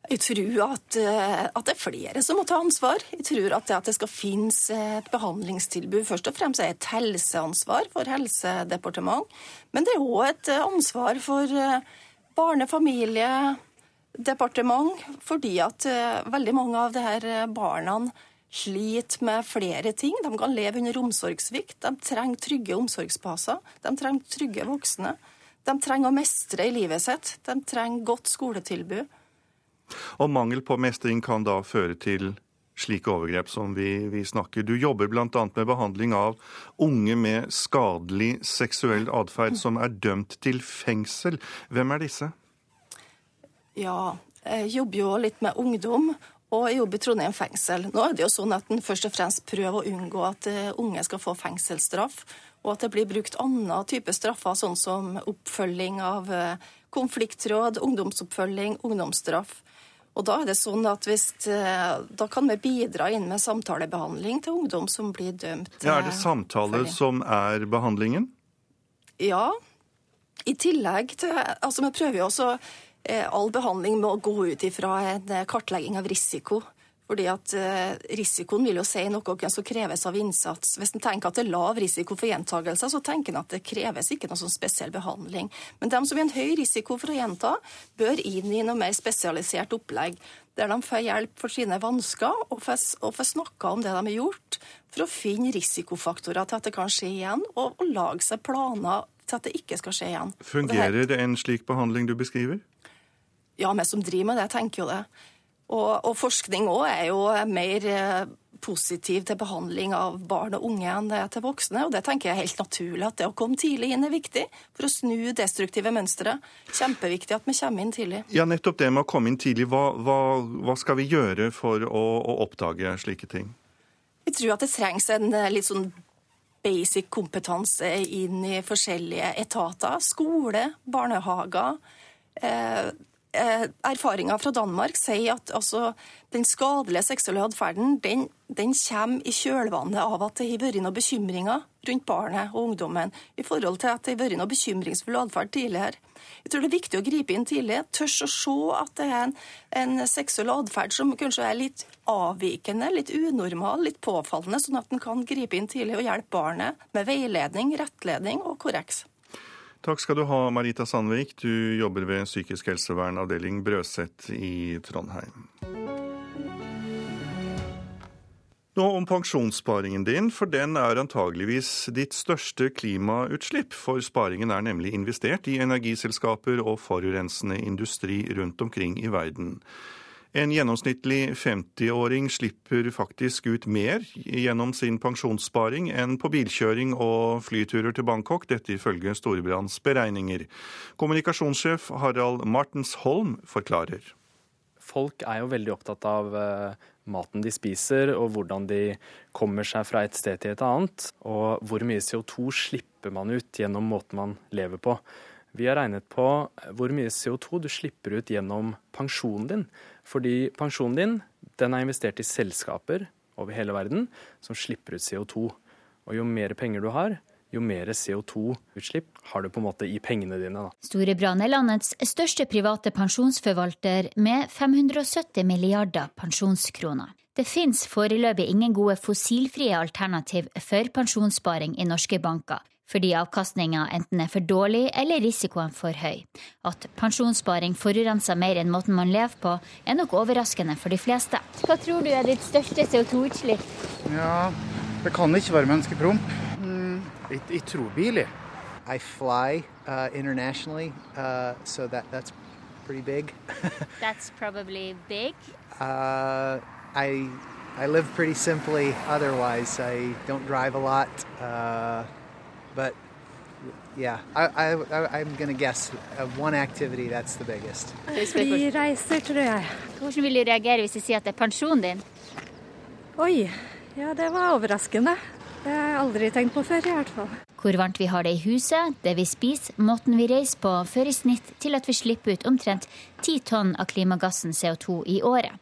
Jeg tror at, eh, at, det er flere som må ta ansvar. Jeg tror at det, at det skal finnes et behandlingstilbud, først og fremst er et helseansvar for Helsedepartement. Men det er òg et ansvar for eh, barne- fordi at eh, veldig mange av disse barna sliter med flere ting. De kan leve under omsorgssvikt. De trenger trygge omsorgsbaser. De trenger trygge voksne. De trenger å mestre i livet sitt. De trenger godt skoletilbud. Og mangel på mestring kan da føre til slike overgrep som vi, vi snakker. Du jobber bl.a. med behandling av unge med skadelig seksuell atferd som er dømt til fengsel. Hvem er disse? Ja, jeg jobber jo litt med ungdom. Og jeg jobber i Trondheim fengsel. Nå er det jo sånn at en først og fremst prøver å unngå at eh, unge skal få fengselsstraff, og at det blir brukt annen type straffer, sånn som oppfølging av eh, konfliktråd, ungdomsoppfølging, ungdomsstraff. Og da er det sånn at hvis, eh, da kan vi bidra inn med samtalebehandling til ungdom som blir dømt. Ja, er det samtale som er behandlingen? Ja. I tillegg til Altså, vi prøver jo også all behandling må gå ut ifra en eh, kartlegging av risiko. Fordi at eh, Risikoen vil jo si noe som kreves av innsats. Hvis en tenker at det er lav risiko for gjentagelser, så tenker en at det kreves ikke noe sånn spesiell behandling. Men de som har en høy risiko for å gjenta, bør inn i noe mer spesialisert opplegg. Der de får hjelp for sine vansker og får, og får snakka om det de har gjort, for å finne risikofaktorer til at det kan skje igjen, og, og lage seg planer til at det ikke skal skje igjen. Fungerer det en slik behandling du beskriver? Ja, vi som driver med det, tenker jo det. Og, og forskning òg er jo mer eh, positiv til behandling av barn og unge enn det er til voksne. Og det tenker jeg er helt naturlig at det å komme tidlig inn er viktig for å snu destruktive mønstre. Kjempeviktig at vi kommer inn tidlig. Ja, nettopp det med å komme inn tidlig. Hva, hva, hva skal vi gjøre for å, å, oppdage slike ting? Vi tror at det trengs en eh, litt sånn basic kompetanse inn i forskjellige etater. Skole, barnehager. Eh, Eh, erfaringer fra Danmark sier at altså, den skadelige seksuelle atferden den, den, kommer i kjølvannet av at det har vært noen bekymringer rundt barnet og ungdommen i forhold til at det har vært noe bekymringsfull atferd tidligere. Jeg tror det er viktig å gripe inn tidlig. Tørs å se at det er en, en seksuell atferd som kanskje er litt avvikende, litt unormal, litt påfallende, sånn at en kan gripe inn tidlig og hjelpe barnet med veiledning, rettledning og korreks. Takk skal du ha, Marita Sandvik. Du jobber ved psykisk helsevern avdeling Brøset i Trondheim. Nå om pensjonssparingen din, for den er antageligvis ditt største klimautslipp. For sparingen er nemlig investert i energiselskaper og forurensende industri rundt omkring i verden. En gjennomsnittlig 50-åring slipper faktisk ut mer gjennom sin pensjonssparing enn på bilkjøring og flyturer til Bangkok, dette ifølge Storebrands beregninger. Kommunikasjonssjef Harald Martensholm forklarer. Folk er jo veldig opptatt av uh, maten de spiser, og hvordan de kommer seg fra et sted til et annet. Og hvor mye CO2 slipper man ut gjennom måten man lever på. Vi har regnet på hvor mye CO2 du slipper ut gjennom pensjonen din. Fordi pensjonen din den er investert i selskaper over hele verden som slipper ut CO2. Og jo mer penger du har, jo mer CO2-utslipp har du på en måte i pengene dine. Da. Storebrand er landets største private pensjonsforvalter med 570 milliarder pensjonskroner. Det finnes foreløpig ingen gode fossilfrie alternativ for pensjonssparing i norske banker fordi avkastninga enten er for dårlig eller risikoen for høy. At pensjonssparing forurenser mer enn måten man lever på, er nok overraskende for de fleste. Hva tror du er ditt største CO2-utslipp? Ja, det kan ikke være menneskepromp. Mm, jeg, jeg, tror bil, jeg. I fly uh, internationally, uh, so that, that's pretty big. that's probably big. Uh, I I live pretty simply otherwise. I don't drive a lot. Uh, but yeah, I, I, I'm gonna guess of one activity that's the biggest. Flyreiser, tror jeg. Hvordan vil du reagere hvis jeg sier at det er pensjonen din? Oi, ja det var overraskende. Det har jeg aldri tenkt på før, i hvert fall. Hvor varmt vi har det i huset, det vi spiser, måten vi reiser på, fører i snitt til at vi slipper ut omtrent 10 tonn av klimagassen CO2 i året.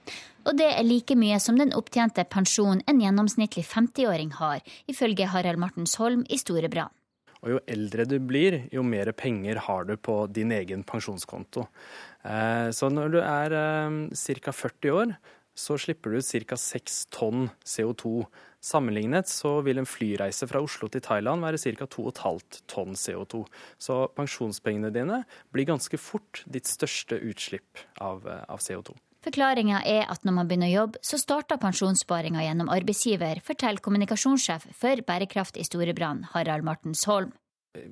Og det er like mye som den opptjente pensjonen en gjennomsnittlig 50-åring har, ifølge Harald Martensholm i Storebrand. Og jo eldre du blir, jo mer penger har du på din egen pensjonskonto. Eh, så når du er ca. 40 år, så slipper du ut ca. 6 tonn CO2 Sammenlignet så vil en flyreise fra Oslo til Thailand være ca. 2,5 tonn CO2. Så pensjonspengene dine blir ganske fort ditt største utslipp av, av CO2. Forklaringa er at når man begynner å jobbe, så starter pensjonssparinga gjennom arbeidsgiver, forteller kommunikasjonssjef for Bærekraft i Storebrand, Harald Martensholm.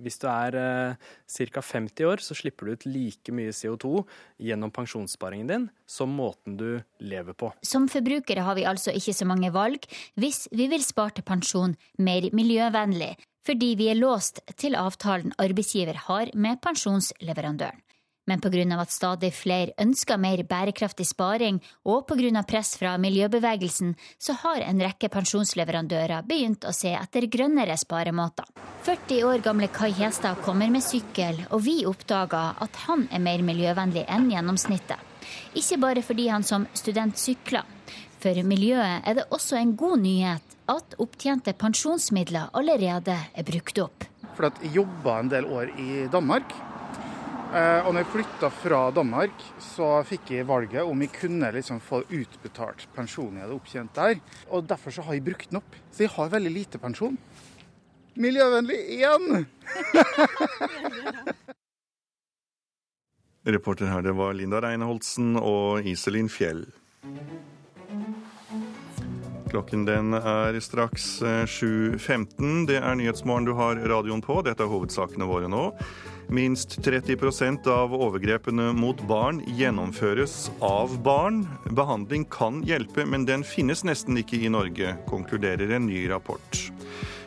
Hvis du er eh, ca. 50 år, så slipper du ut like mye CO2 gjennom pensjonssparingen din som måten du lever på. Som forbrukere har vi altså ikke så mange valg hvis vi vil spare til pensjon mer miljøvennlig, fordi vi er låst til avtalen arbeidsgiver har med pensjonsleverandøren. Men pga. at stadig flere ønsker mer bærekraftig sparing, og pga. press fra miljøbevegelsen, så har en rekke pensjonsleverandører begynt å se etter grønnere sparemåter. 40 år gamle Kai Hestad kommer med sykkel, og vi oppdager at han er mer miljøvennlig enn gjennomsnittet. Ikke bare fordi han som student sykler. For miljøet er det også en god nyhet at opptjente pensjonsmidler allerede er brukt opp. For jeg jobba en del år i Danmark. Eh, og når jeg flytta fra Danmark, så fikk jeg valget om jeg kunne liksom få utbetalt pensjonen jeg hadde opptjent der. Og derfor så har jeg brukt den opp. Så jeg har veldig lite pensjon. Miljøvennlig igjen! Reporter her, det var Linda Reineholtsen og Iselin Fjell. Klokken den er straks 7.15. Eh, det er Nyhetsmorgen du har radioen på. Dette er hovedsakene våre nå. Minst 30% av overgrepene mot barn gjennomføres av barn. Behandling kan hjelpe, men den finnes nesten ikke i Norge, konkluderer en ny rapport.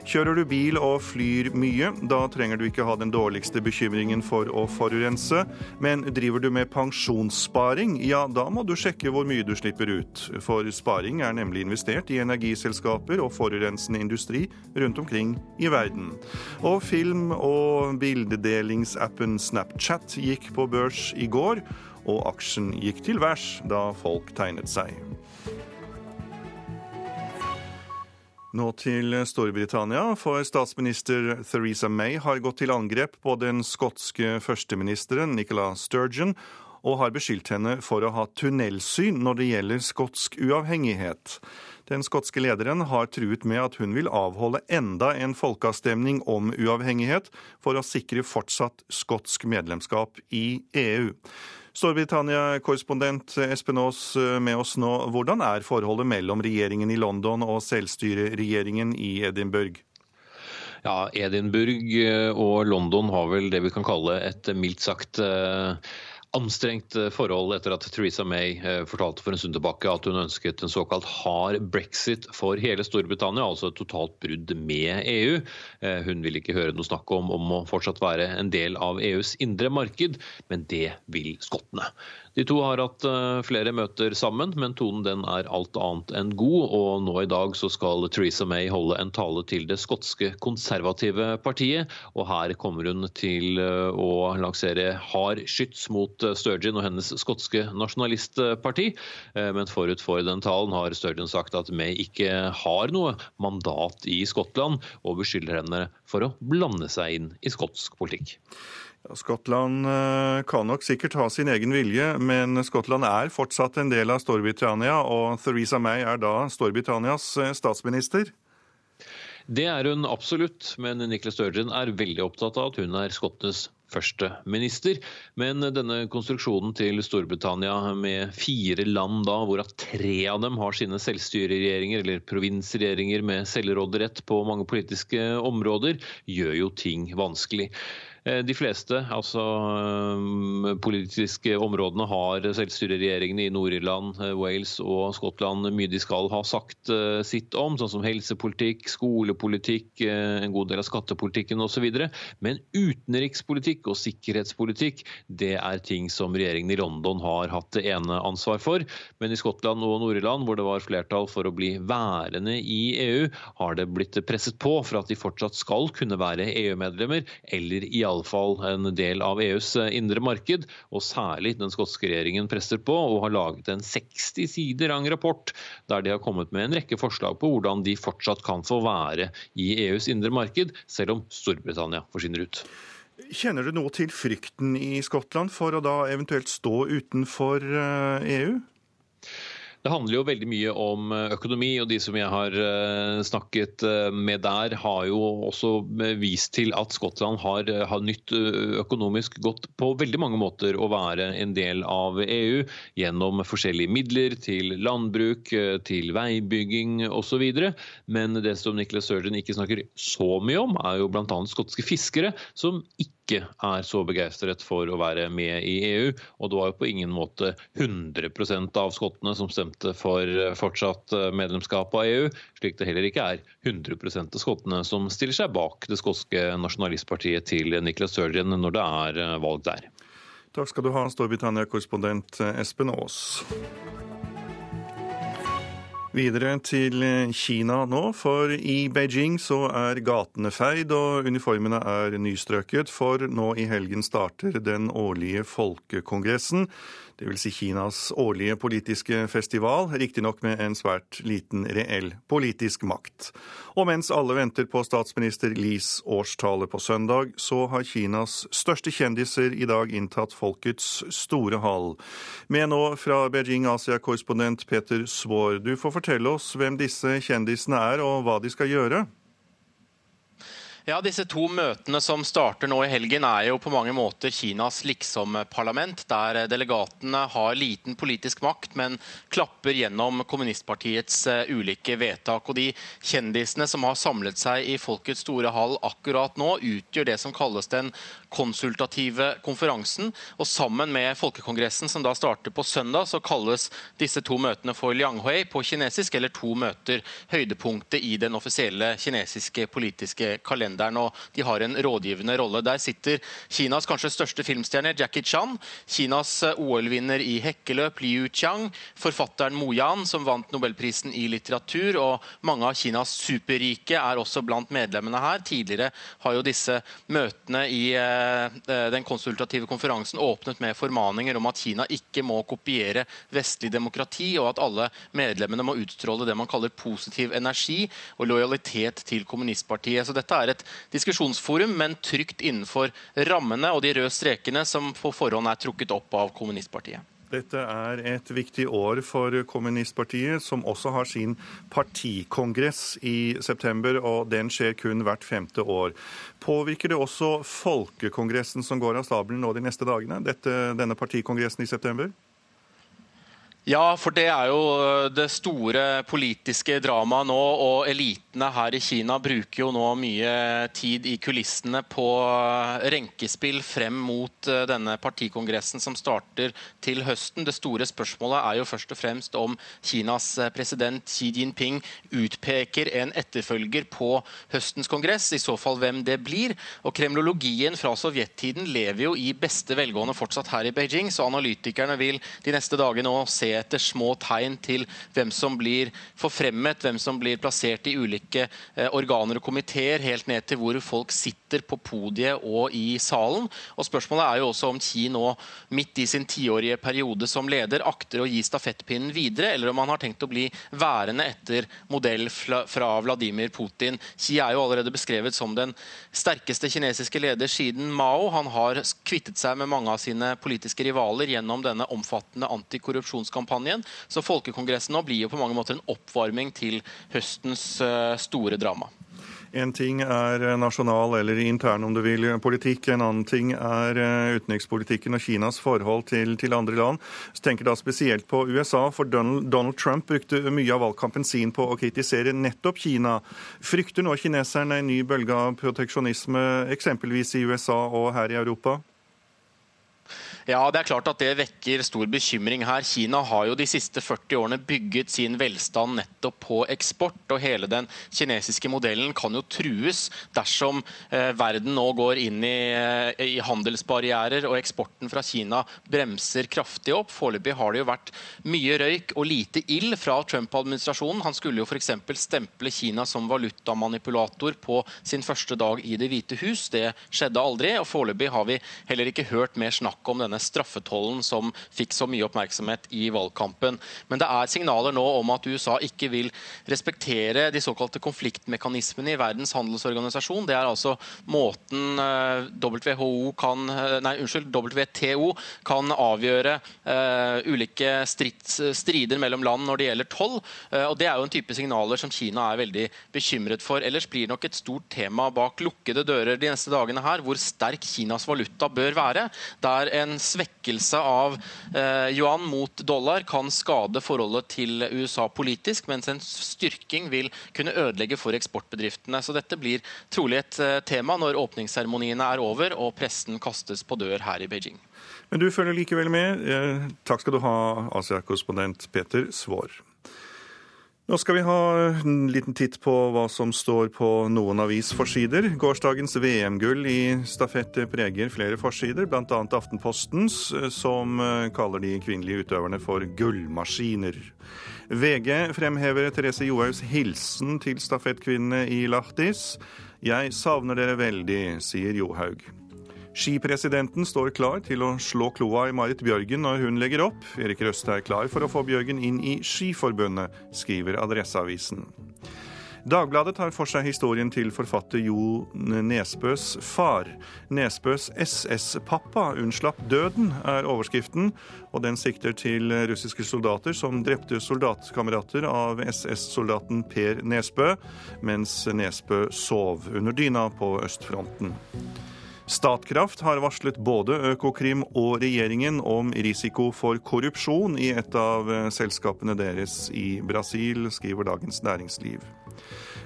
Kjører du bil og flyr mye, da trenger du ikke ha den dårligste bekymringen for å forurense. Men driver du med pensjonssparing, ja da må du sjekke hvor mye du slipper ut. For sparing er nemlig investert i energiselskaper og forurensende industri rundt omkring i verden. Og film- og bildedelingsappen Snapchat gikk på børs i går, og aksjen gikk til værs da folk tegnet seg. Nå til Storbritannia, for statsminister Theresa May har gått til angrep på den skotske førsteministeren Nicola Sturgeon, og har beskyldt henne for å ha tunnelsyn når det gjelder skotsk uavhengighet. Den skotske lederen har truet med at hun vil avholde enda en folkeavstemning om uavhengighet for å sikre fortsatt skotsk medlemskap i EU. Storbritannia-korrespondent Espen Aas eh, med oss nå. Hvordan er forholdet mellom regjeringen i London og selvstyreregjeringen i Edinburgh? Ja, Edinburgh eh, og London har vel det vi kan kalle et mildt sagt eh, anstrengt eh, forhold etter at Theresa May eh, fortalte for en stund tilbake at hun ønsket en såkalt hard brexit for hele Storbritannia, altså et totalt brudd med EU. Eh, hun vil ikke høre noe snakk om, om å fortsatt være en del av EUs indre marked, men det vil skottene. De to har hatt eh, flere møter sammen, men tonen den er alt annet enn god. Og nå i dag så skal Theresa May holde en tale til det skotske konservative partiet. Og her kommer hun til eh, å lansere hard skyts mot eh, Sturgeon og hennes skotske nasjonalistparti. Men forut for den talen har Sturgeon sagt at May ikke har noe mandat i Skottland, og beskylder henne for å blande seg inn i skotsk politikk. Skottland eh, kan nok sikkert ha sin egen vilje, men Skottland er fortsatt en del av Storbritannia, og Theresa May er da Storbritannias eh, statsminister? Det er hun absolutt, men Nicholas Sturgeon er veldig opptatt av at hun er skottenes første minister. Men denne konstruksjonen til Storbritannia med fire land da, hvorav tre av dem har sine selvstyreregjeringer eller provinsregjeringer med selvråderett på mange politiske områder, gjør jo ting vanskelig. De fleste altså politiske områdene har selvstyreregjeringene i Nord-Irland, Wales og Skottland mye de skal ha sagt sitt om, sånn som helsepolitikk, skolepolitikk, en god del av skattepolitikken osv. Men utenrikspolitikk og sikkerhetspolitikk det er ting som regjeringen i London har hatt det ene ansvar for. Men i Skottland og Nord-Irland, hvor det var flertall for å bli værende i EU, har det blitt presset på for at de fortsatt skal kunne være EU-medlemmer, eller iallfall en del av EUs indre marked. Og særlig den skotske regjeringen presser på og har laget en 60 sider lang rapport der de har kommet med en rekke forslag på hvordan de fortsatt kan få være i EUs indre marked, selv om Storbritannia forsvinner ut. Kjenner du noe til frykten i Skottland for å da eventuelt stå utenfor EU? Det handler jo veldig mye om eh, økonomi, og de som jeg har eh, snakket eh, med der, har jo også vist til at Skottland har, har nytt økonomisk godt på veldig mange måter å være en del av EU gjennom forskjellige midler til landbruk, til veibygging osv. Men det som Nicholas Sturgeon ikke snakker så mye om, er jo bl.a. skotske fiskere, som ikke ikke er så begeistret for å være med i EU. Og det var jo på ingen måte 100 av skottene som stemte for fortsatt medlemskap av EU, slik det heller ikke er 100 av skottene som stiller seg bak det skotske nasjonalistpartiet til Niklas Sturgeon når det er valg der. Takk skal du ha, Storbritannia-korrespondent Espen Aas. Videre til Kina nå, for i Beijing så er gatene feid og uniformene er nystrøket, for nå i helgen starter den årlige folkekongressen dvs. Si Kinas årlige politiske festival, riktignok med en svært liten reell politisk makt. Og mens alle venter på statsminister Lis årstale på søndag, så har Kinas største kjendiser i dag inntatt folkets store hall. Med nå fra Beijing Asia-korrespondent Peter Svaar, du får fortelle oss hvem disse kjendisene er og hva de skal gjøre? Ja, Disse to møtene som starter nå i helgen, er jo på mange måter Kinas liksom-parlament, der delegatene har liten politisk makt, men klapper gjennom kommunistpartiets eh, ulike vedtak. Og De kjendisene som har samlet seg i Folkets store hall akkurat nå, utgjør det som kalles den konsultative konferansen. Og Sammen med folkekongressen, som da starter på søndag, så kalles disse to møtene for Lianghui på kinesisk, eller to møter, høydepunktet i den offisielle kinesiske politiske kalenderen og de har en rådgivende rolle. Der sitter Kinas kanskje største filmstjerne Jackie Chan, Kinas OL-vinner i hekkeløp Liu Qiang, forfatteren Mo Yan, som vant nobelprisen i litteratur, og mange av Kinas superrike er også blant medlemmene her. Tidligere har jo disse møtene i eh, den konsultative konferansen åpnet med formaninger om at Kina ikke må kopiere vestlig demokrati, og at alle medlemmene må utstråle det man kaller positiv energi og lojalitet til kommunistpartiet. Så dette er et diskusjonsforum, men trygt innenfor rammene og de røde strekene som på forhånd er trukket opp av kommunistpartiet. Dette er et viktig år for kommunistpartiet, som også har sin partikongress i september, og den skjer kun hvert femte år. Påvirker det også folkekongressen som går av stabelen nå de neste dagene, dette, denne partikongressen i september? Ja, for det er jo øh, det store politiske dramaet nå. Og elitene her i Kina bruker jo nå mye tid i kulissene på øh, renkespill frem mot øh, denne partikongressen som starter til høsten. Det store spørsmålet er jo først og fremst om Kinas president Xi Jinping utpeker en etterfølger på høstens kongress, i så fall hvem det blir. Og kremlologien fra sovjettiden lever jo i beste velgående fortsatt her i Beijing, så analytikerne vil de neste dagene se etter små tegn til hvem som blir forfremmet, hvem som blir plassert i ulike eh, organer og komiteer, helt ned til hvor folk sitter på podiet og i salen. Og Spørsmålet er jo også om Xi nå, midt i sin tiårige periode som leder, akter å gi stafettpinnen videre, eller om han har tenkt å bli værende etter modell fra Vladimir Putin. Xi er jo allerede beskrevet som den sterkeste kinesiske leder siden Mao. Han har kvittet seg med mange av sine politiske rivaler gjennom denne omfattende antikorrupsjonskampanjen kampanjen. Så folkekongressen nå blir jo på mange måter en oppvarming til høstens eh, store drama. En ting er nasjonal eller intern, om du vil, politikk. En annen ting er eh, utenrikspolitikken og Kinas forhold til, til andre land. Så tenker da spesielt på USA, for Donald, Trump brukte mye av valgkampen sin på å kritisere nettopp Kina. Frykter nå kineserne en ny bølge av proteksjonisme, eksempelvis i USA og her i Europa? Ja, det er klart at det vekker stor bekymring her. Kina har jo de siste 40 årene bygget sin velstand nettopp på eksport. og Hele den kinesiske modellen kan jo trues dersom eh, verden nå går inn i, eh, i, handelsbarrierer og eksporten fra Kina bremser kraftig opp. Foreløpig har det jo vært mye røyk og lite ild fra Trump-administrasjonen. Han skulle jo f.eks. stemple Kina som valutamanipulator på sin første dag i Det hvite hus. Det skjedde aldri. og Foreløpig har vi heller ikke hørt mer snakk om denne denne straffetollen som fikk så mye oppmerksomhet i valgkampen. Men det er signaler nå om at USA ikke vil respektere de såkalte konfliktmekanismene i Verdens handelsorganisasjon. Det er altså måten eh, WHO kan, eh, nei, unnskyld, WTO kan avgjøre uh, ulike strids, strider mellom land når det gjelder toll. Uh, og Det er jo en type signaler som Kina er veldig bekymret for. Ellers blir det nok et stort tema bak lukkede dører de neste dagene her, hvor sterk Kinas valuta bør være. Der en svekkelse av eh, yuan mot dollar kan skade forholdet til USA politisk, mens en styrking vil kunne ødelegge for eksportbedriftene. Så dette blir trolig et eh, tema når åpningsseremoniene er over og pressen kastes på dør her i Beijing. Men du følger likevel med. Eh, takk skal du ha, Asia-korrespondent Peter Svaar. Nå skal vi ha en liten titt på hva som står på noen avisforsider. Gårsdagens VM-gull i stafett preger flere forsider, bl.a. Aftenpostens, som kaller de kvinnelige utøverne for gullmaskiner. VG fremhever Therese Johaugs hilsen til stafettkvinnene i Lahtis. Jeg savner dere veldig, sier Johaug. Skipresidenten står klar til å slå kloa i Marit Bjørgen når hun legger opp. Erik Røste er klar for å få Bjørgen inn i Skiforbundet, skriver Adresseavisen. Dagbladet tar for seg historien til forfatter Jo Nesbøs far. Nesbøs SS-pappa unnslapp døden, er overskriften, og den sikter til russiske soldater som drepte soldatkamerater av SS-soldaten Per Nesbø, mens Nesbø sov under dyna på østfronten. Statkraft har varslet både Økokrim og regjeringen om risiko for korrupsjon i et av eh, selskapene deres i Brasil, skriver Dagens Næringsliv.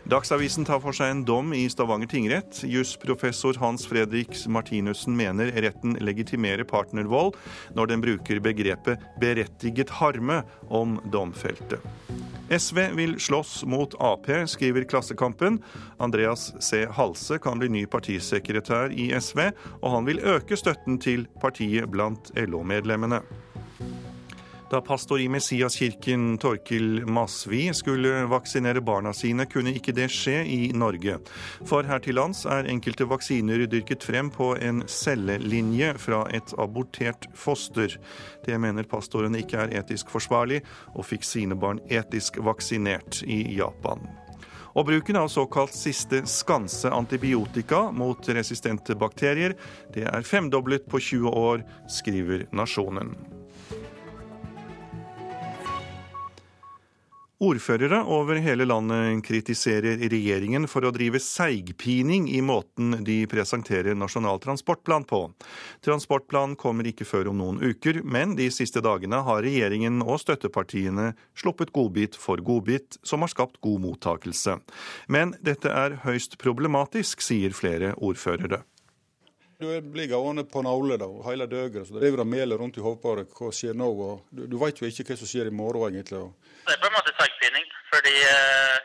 Dagsavisen tar for seg en dom i Stavanger tingrett. Jusprofessor Hans Fredrik Martinussen mener retten legitimerer partnervold når den bruker begrepet 'berettiget harme' om domfelte. SV vil slåss mot Ap, skriver Klassekampen. Andreas C. Halse kan bli ny partisekretær i SV, og han vil øke støtten til partiet blant LO-medlemmene. Da pastor i Messiaskirken Torkil Masvi skulle vaksinere barna sine, kunne ikke det skje i Norge. For her til lands er enkelte vaksiner dyrket frem på en cellelinje fra et abortert foster. Det mener pastoren ikke er etisk forsvarlig, og fikk sine barn etisk vaksinert i Japan. Og bruken av såkalt siste skanse antibiotika mot resistente bakterier, det er femdoblet på 20 år, skriver Nasjonen. Ordførere over hele landet kritiserer regjeringen for å drive seigpining i måten de presenterer Nasjonal transportplan på. Transportplanen kommer ikke før om noen uker, men de siste dagene har regjeringen og støttepartiene sluppet godbit for godbit, som har skapt god mottakelse. Men dette er høyst problematisk, sier flere ordførere. Du blir gående på nåle hele døgnet. Så driver og meler rundt i hodet på deg hva skjer nå. og Du, du vet jo ikke hva som skjer i morgen, egentlig. Det er på en måte sagspinning. Fordi eh,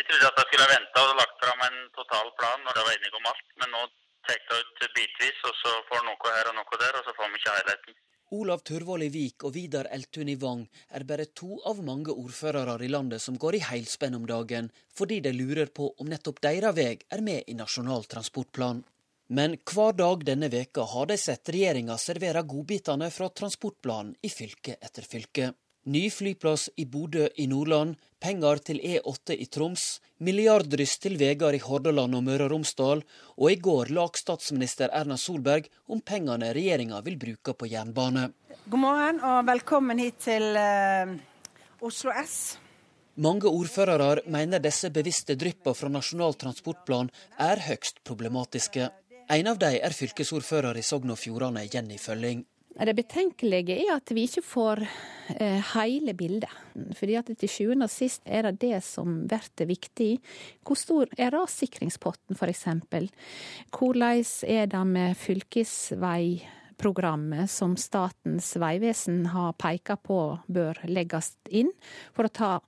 jeg trodde at jeg skulle ha venta og lagt fram en total plan når jeg var enig om alt. Men nå tar jeg ut bitvis, og så får noe her og noe der, og så får vi ikke helheten. Olav Tørvold i Vik og Vidar Eltun i Vang er bare to av mange ordførere i landet som går i heilspenn om dagen, fordi de lurer på om nettopp deres vei er med i Nasjonal transportplan. Men hver dag denne veka har de sett regjeringa servere godbitene fra transportplanen i fylke etter fylke. Ny flyplass i Bodø i Nordland, penger til E8 i Troms, milliarddryss til veier i Hordaland og Møre og Romsdal, og i går lag statsminister Erna Solberg om pengene regjeringa vil bruke på jernbane. God morgen og velkommen hit til uh, Oslo S. Mange ordførere mener disse bevisste dryppene fra Nasjonal transportplan er høyst problematiske. En av dem er fylkesordfører i Sogn og Fjordane, Jenny Følling. Det betenkelige er at vi ikke får eh, hele bildet. Fordi at til sjuende og sist er det det som blir viktig. Hvor stor er rassikringspotten f.eks.? Hvordan er det med fylkesveiprogrammet som Statens vegvesen har peka på bør legges inn for å ta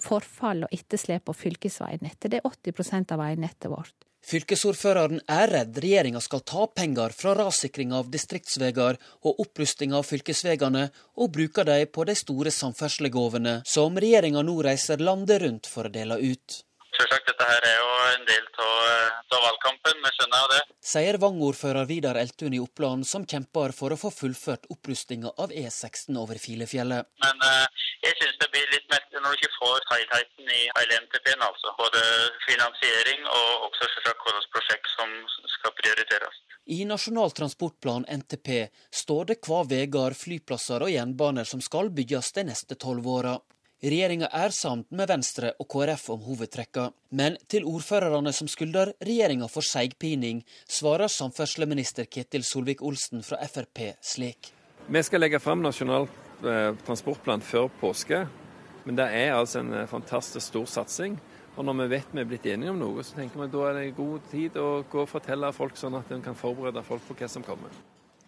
forfall og etterslep på fylkesveinettet? Det er 80% av veinettet vårt. Fylkesordføreren er redd regjeringa skal ta penger fra rassikring av distriktsveier og opprusting av fylkesveiene, og bruke dem på de store samferdselsgavene som regjeringa nå reiser landet rundt for å dele ut. Selvsagt, dette her er jo en del av valgkampen, vi skjønner jo det. Sier Vang-ordfører Vidar Eltun i Oppland, som kjemper for å få fullført opprustinga av E16 over Filefjellet. Men eh, jeg syns det blir litt mest når du ikke får helheten i hele NTP-en, altså. Både finansiering og også selvsagt hvilke prosjekt som skal prioriteres. I Nasjonal transportplan, NTP, står det hva veier, flyplasser og jernbaner som skal bygges de neste tolv åra. Regjeringa er samt med Venstre og KrF om hovedtrekka, men til ordførerne som skylder regjeringa for seigpining, svarer samferdselsminister Ketil Solvik-Olsen fra Frp slik. Vi skal legge fram Nasjonal eh, transportplan før påske, men det er altså en eh, fantastisk stor satsing. Og når vi vet vi er blitt enige om noe, så tenker vi at da er det god tid å gå og fortelle folk sånn at en kan forberede folk på hva som kommer.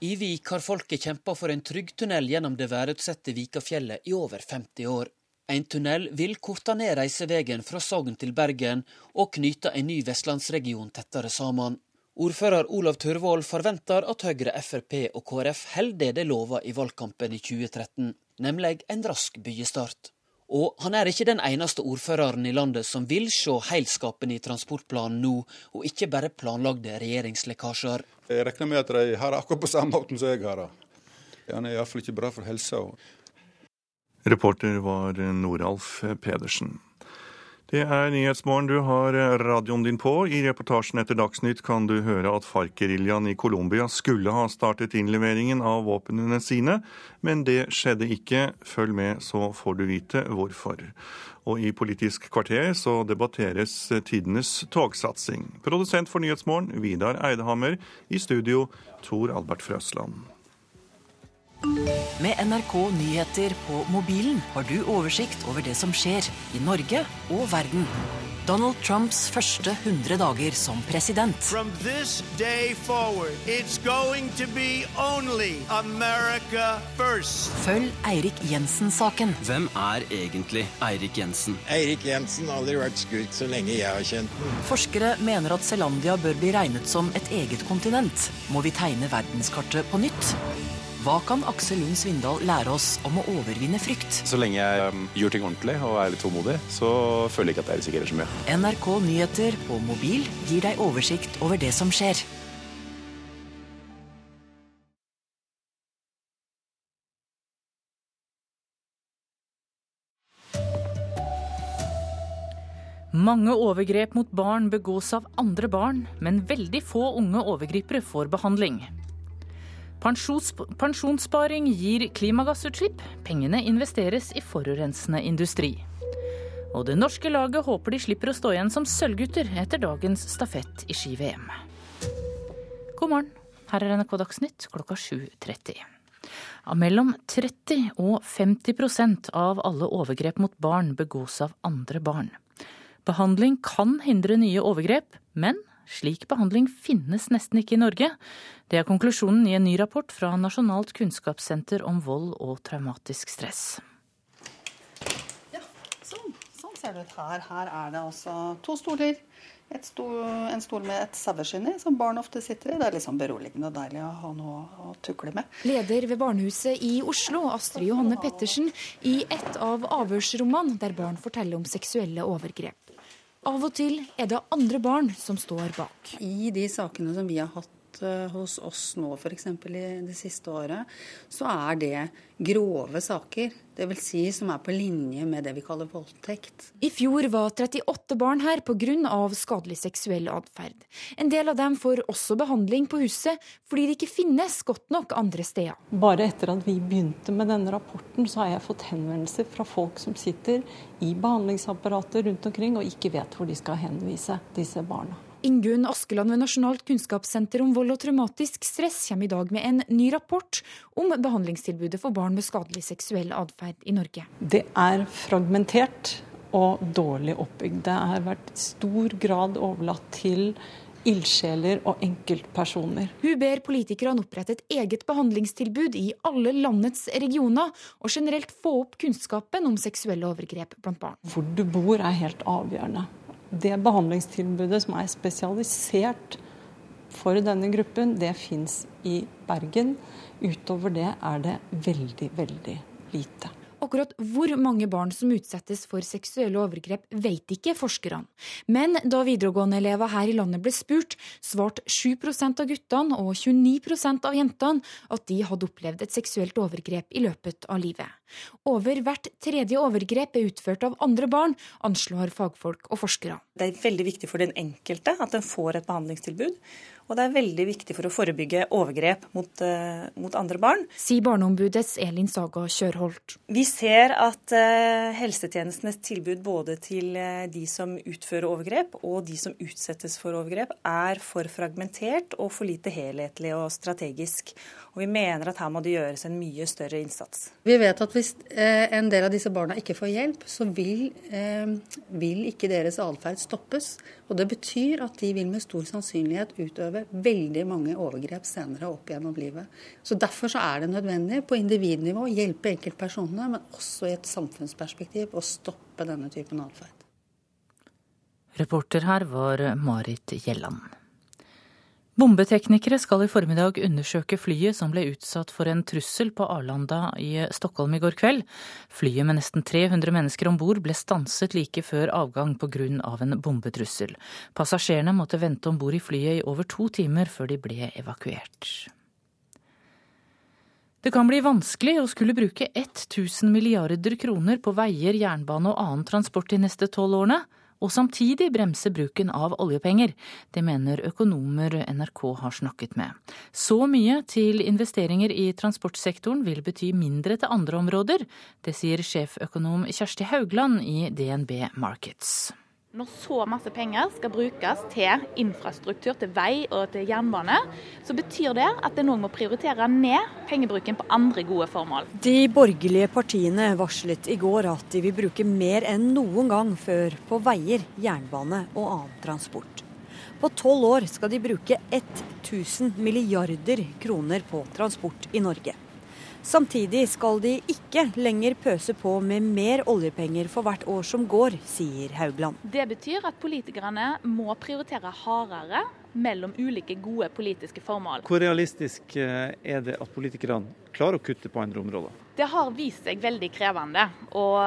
I Vik har folket kjempa for en trygg tunnel gjennom det værutsette Vikafjellet i over 50 år. En tunnel vil korte ned reiseveien fra Sogn til Bergen og knyte en ny vestlandsregion tettere sammen. Ordfører Olav Tørvold forventer at Høyre, Frp og KrF holder det de lova i valgkampen i 2013, nemlig en rask byggestart. Og han er ikke den eneste ordføreren i landet som vil se heilskapen i transportplanen nå, og ikke bare planlagde regjeringslekkasjer. Jeg regner med at de har det akkurat på samme måten som jeg har det. Den er iallfall ikke bra for helsa. Reporter var Noralf Pedersen. Det er Nyhetsmorgen du har radioen din på. I reportasjen etter Dagsnytt kan du høre at FARC-geriljaen i Colombia skulle ha startet innleveringen av våpnene sine, men det skjedde ikke. Følg med, så får du vite hvorfor. Og i Politisk kvarter så debatteres tidenes togsatsing. Produsent for Nyhetsmorgen, Vidar Eidehammer. I studio, Tor Albert Frøsland. Med NRK Nyheter på mobilen har du oversikt over det som skjer i Norge og verden. Donald Trumps første 100 dager som president. Forward, Følg Eirik Jensen-saken. Hvem er egentlig Eirik Jensen? Eirik Jensen har aldri vært skurk så lenge jeg har kjent den. Forskere mener at Zelandia bør bli regnet som et eget kontinent. Må vi tegne verdenskartet på nytt? Hva kan Aksel Lund Svindal lære oss om å overvinne frykt? Så lenge jeg um, gjør ting ordentlig og er litt tålmodig, så føler jeg ikke at jeg risikerer så mye. NRK Nyheter på mobil gir deg oversikt over det som skjer. Mange overgrep mot barn begås av andre barn, men veldig få unge overgripere får behandling. Pensjons, pensjonssparing gir klimagassutslipp. Pengene investeres i forurensende industri. Og det norske laget håper de slipper å stå igjen som sølvgutter etter dagens stafett i ski-VM. God morgen. Her er NRK Dagsnytt klokka 7.30. Ja, mellom 30 og 50% av alle overgrep mot barn begås av andre barn. Behandling kan hindre nye overgrep, men slik behandling finnes nesten ikke i Norge. Det er konklusjonen i en ny rapport fra Nasjonalt kunnskapssenter om vold og traumatisk stress. Ja, sånn, sånn ser det ut her. Her er det altså to stoler. Stol, en stol med et saueskinn i, som barn ofte sitter i. Det er sånn beroligende og deilig å ha noe å tukle med. Leder ved barnehuset i Oslo, Astrid Johanne Pettersen, i et av avhørsrommene der barn forteller om seksuelle overgrep. Av og til er det andre barn som står bak. I de sakene som vi har hatt eh, hos oss nå f.eks. i det siste året, så er det grove saker. Dvs. Si som er på linje med det vi kaller voldtekt. I fjor var 38 barn her pga. skadelig seksuell atferd. En del av dem får også behandling på huset fordi det ikke finnes godt nok andre steder. Bare etter at vi begynte med denne rapporten, så har jeg fått henvendelser fra folk som sitter i behandlingsapparatet rundt omkring og ikke vet hvor de skal henvise disse barna. Ingunn Askeland ved Nasjonalt kunnskapssenter om vold og traumatisk stress kommer i dag med en ny rapport om behandlingstilbudet for barn med skadelig seksuell atferd i Norge. Det er fragmentert og dårlig oppbygd. Det har vært stor grad overlatt til ildsjeler og enkeltpersoner. Hun ber politikerne opprette et eget behandlingstilbud i alle landets regioner, og generelt få opp kunnskapen om seksuelle overgrep blant barn. Hvor du bor er helt avgjørende det behandlingstilbudet som er spesialisert for denne gruppen, det fins i Bergen. Utover det er det veldig, veldig lite. Akkurat hvor mange barn som utsettes for seksuelle overgrep, vet ikke forskerne. Men da videregående-elever her i landet ble spurt, svarte 7% av guttene og 29% av jentene at de hadde opplevd et seksuelt overgrep i løpet av livet. Over hvert tredje overgrep er utført av andre barn, anslår fagfolk og forskere. Det er veldig viktig for den enkelte at den får et behandlingstilbud. Og det er veldig viktig for å forebygge overgrep mot, uh, mot andre barn. Sier Barneombudets Elin Saga Kjørholt. Vi ser at uh, helsetjenestenes tilbud både til uh, de som utfører overgrep og de som utsettes for overgrep, er for fragmentert og for lite helhetlig og strategisk. Og vi mener at her må det gjøres en mye større innsats. Vi vet at hvis en del av disse barna ikke får hjelp, så vil, vil ikke deres atferd stoppes. Og det betyr at de vil med stor sannsynlighet utøve veldig mange overgrep senere opp gjennom livet. Så Derfor så er det nødvendig på individnivå å hjelpe enkeltpersonene, men også i et samfunnsperspektiv å stoppe denne typen atferd. Reporter her var Marit Gjelland. Bombeteknikere skal i formiddag undersøke flyet som ble utsatt for en trussel på Arlanda i Stockholm i går kveld. Flyet med nesten 300 mennesker om bord ble stanset like før avgang pga. Av en bombetrussel. Passasjerene måtte vente om bord i flyet i over to timer før de ble evakuert. Det kan bli vanskelig å skulle bruke 1000 milliarder kroner på veier, jernbane og annen transport de neste tolv årene og samtidig bremse bruken av oljepenger. Det mener økonomer NRK har snakket med. Så mye til investeringer i transportsektoren vil bety mindre til andre områder. Det sier sjeføkonom Kjersti Haugland i DNB Markets. Når så masse penger skal brukes til infrastruktur, til vei og til jernbane, så betyr det at en òg må prioritere ned pengebruken på andre gode formål. De borgerlige partiene varslet i går at de vil bruke mer enn noen gang før på veier, jernbane og annen transport. På tolv år skal de bruke 1000 milliarder kroner på transport i Norge. Samtidig skal de ikke lenger pøse på med mer oljepenger for hvert år som går, sier Haugland. Det betyr at politikerne må prioritere hardere mellom ulike gode politiske formål. Hvor realistisk eh, er det at politikerne klarer å kutte på andre områder? Det har vist seg veldig krevende, og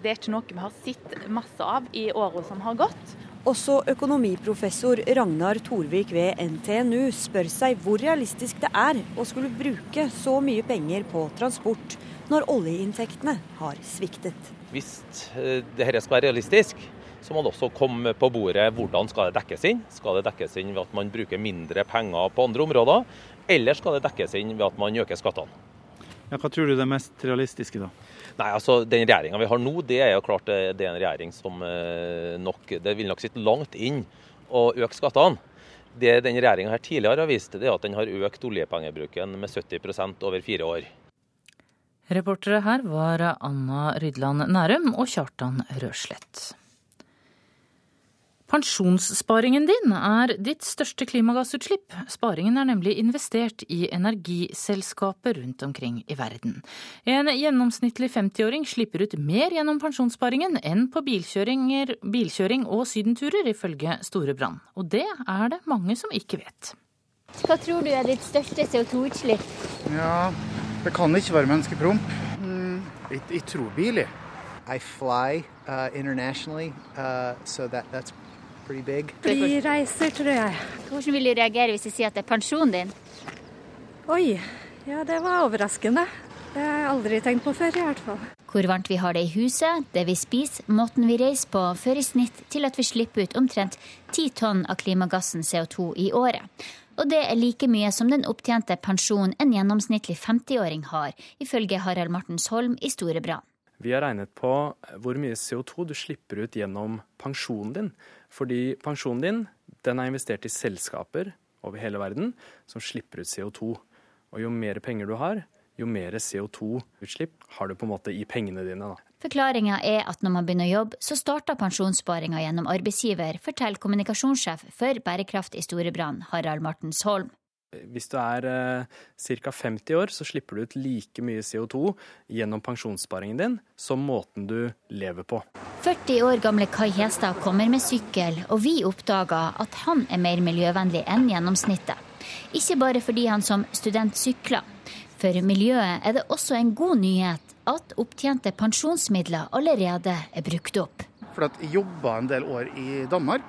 det er ikke noe vi har sett masse av i årene som har gått. Også økonomiprofessor Ragnar Torvik ved NTNU spør seg hvor realistisk det er å skulle bruke så mye penger på transport når oljeinntektene har sviktet. Hvis eh, dette skal være realistisk, så må det også komme på bordet hvordan skal det dekkes inn. Skal det dekkes inn ved at man bruker mindre penger på andre områder, eller skal det dekkes inn ved at man øker skattene? Ja, hva tror du er det mest realistiske, da? Nei, altså Den regjeringa vi har nå, det er jo klart det, det er en regjering som eh, nok Det vil nok sitte langt inn å øke skattene. Det den regjeringa tidligere har vist, det er at den har økt oljepengebruken med 70% over fire år. Reportere her var Anna Rydland Nærum og Kjartan Røslett. Pensjonssparingen din er ditt største klimagassutslipp. Sparingen er nemlig investert i energiselskaper rundt omkring i verden. En gjennomsnittlig 50-åring slipper ut mer gjennom pensjonssparingen enn på bilkjøring og sydenturer, ifølge Storebrand. Og det er det mange som ikke vet. Hva tror du er ditt største CO2-utslipp? Ja, det kan ikke være menneskepromp. Mm, jeg, jeg tror bil, jeg. I fly uh, internationally, uh, so that, that's reiser. Flyreiser, tror jeg. Hvordan vil du reagere hvis jeg sier at det er pensjonen din? Oi, ja det var overraskende. Det har jeg aldri tenkt på før, i hvert fall. Hvor varmt vi har det i huset, det vi spiser, måten vi reiser på, fører i snitt til at vi slipper ut omtrent 10 tonn av klimagassen CO2 i året. Og det er like mye som den opptjente pensjonen en gjennomsnittlig 50-åring har, ifølge Harald Martensholm i Storebrand. Vi har regnet på hvor mye CO2 du slipper ut gjennom pensjonen din. Fordi pensjonen din den er investert i selskaper over hele verden som slipper ut CO2. Og jo mer penger du har, jo mer CO2-utslipp har du på en måte i pengene dine. da. Forklaringa er at når man begynner å jobbe, så starter pensjonssparinga gjennom arbeidsgiver, forteller kommunikasjonssjef for Bærekraft i Storebrand, Harald Martensholm. Hvis du er eh, ca. 50 år, så slipper du ut like mye CO2 gjennom pensjonssparingen din som måten du lever på. 40 år gamle Kai Hestad kommer med sykkel, og vi oppdager at han er mer miljøvennlig enn gjennomsnittet. Ikke bare fordi han som student sykler. For miljøet er det også en god nyhet at opptjente pensjonsmidler allerede er brukt opp. For at jeg jobba en del år i Danmark.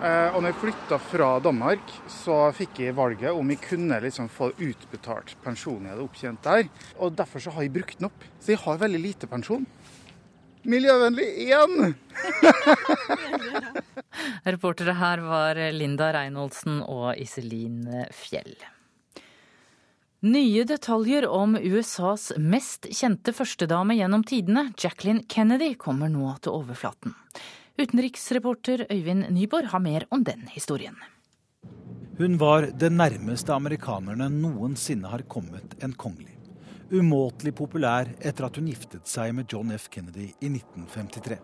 Eh, Og når jeg flytta fra Danmark, så fikk jeg valget om jeg kunne liksom få utbetalt pensjonen jeg hadde opptjent der. Og derfor så har jeg brukt den opp. Så jeg har veldig lite pensjon. Miljøvennlig igjen! Reportere her var Linda Reinholdsen og Iselin Fjell. Nye detaljer om USAs mest kjente førstedame gjennom tidene, Jacqueline Kennedy, kommer nå til overflaten. Utenriksreporter Øyvind Nyborg har mer om den historien. Hun var det nærmeste amerikanerne noensinne har kommet en kongelig. Umåtelig populær etter at hun giftet seg med John F. Kennedy i 1953.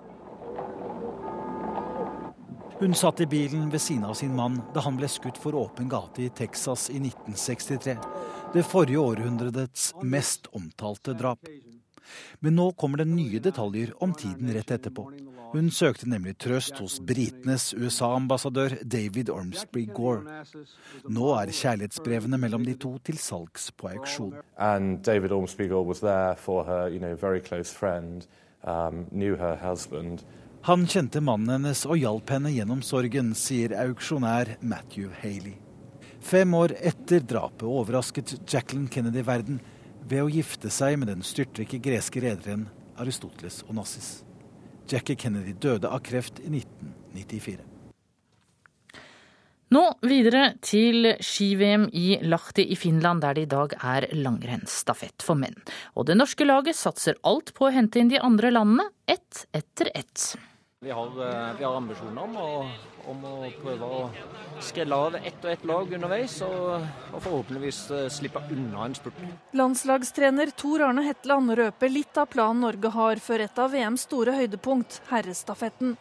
Hun satt i bilen ved siden av sin mann da han ble skutt for åpen gate i Texas i 1963. Det forrige århundredets mest omtalte drap. Men nå kommer det nye detaljer om tiden rett etterpå. Hun søkte nemlig trøst hos britenes USA-ambassadør David Ormsby Gore. Nå er kjærlighetsbrevene mellom de to til salgs på auksjon. David Ormsby Gore var der for henne, en veldig very close friend, um, knew. Han kjente mannen hennes og hjalp henne gjennom sorgen, sier auksjonær Matthew Haley. Fem år etter drapet overrasket Jacqueline Kennedy verden ved å gifte seg med den styrtrike greske rederen Aristoteles Onassis. Jackie Kennedy døde av kreft i 1994. Nå videre til ski-VM i Lahti i Finland, der det i dag er langrennsstafett for menn. Og det norske laget satser alt på å hente inn de andre landene, ett etter ett. Vi har, vi har ambisjoner om å, om å, prøve å skrelle av ett og ett lag underveis, og, og forhåpentligvis slippe unna en spurt. Landslagstrener Tor Arne Hetland røper litt av planen Norge har for et av VMs store høydepunkt, herrestafetten.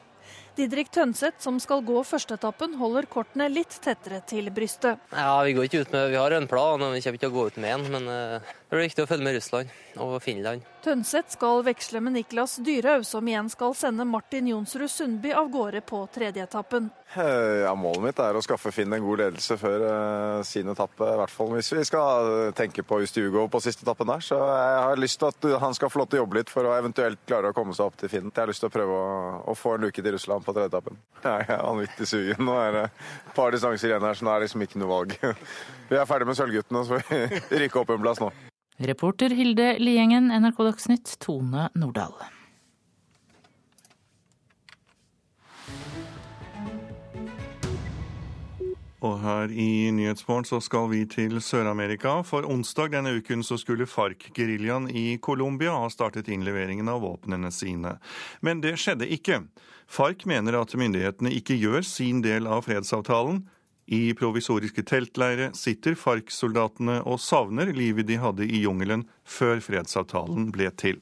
Didrik Tønseth, som skal gå førsteetappen, holder kortene litt tettere til brystet. Ja, Vi går ikke ut med, vi har en plan, og vi kommer ikke til å gå ut med en. Men uh, det blir viktig å følge med Russland og Finland. Tønseth skal veksle med Niklas Dyrhaug, som igjen skal sende Martin Jonsrud Sundby av gårde på tredjeetappen. Ja, målet mitt er å skaffe Finn en god ledelse før uh, sin etappe, i hvert fall hvis vi skal tenke på Ustugov på siste etappen der. Så jeg har lyst til at han skal få lov til å jobbe litt for å eventuelt klare å komme seg opp til Finn. Jeg har lyst til å prøve å, å få en luke til Russland på tredjeetappen. Jeg er vanvittig sugen. Nå er det et par distanser igjen her, så nå er det liksom ikke noe valg. Vi er ferdig med Sølvguttene, så vi rykker opp en plass nå. Reporter Hilde Liengen, NRK Dagsnytt, Tone Nordahl. Og her i Nyhetsmorgen så skal vi til Sør-Amerika. For onsdag denne uken så skulle FARC-geriljaen i Colombia ha startet innleveringen av våpnene sine. Men det skjedde ikke. FARC mener at myndighetene ikke gjør sin del av fredsavtalen. I provisoriske teltleire sitter FARC-soldatene og savner livet de hadde i jungelen før fredsavtalen ble til.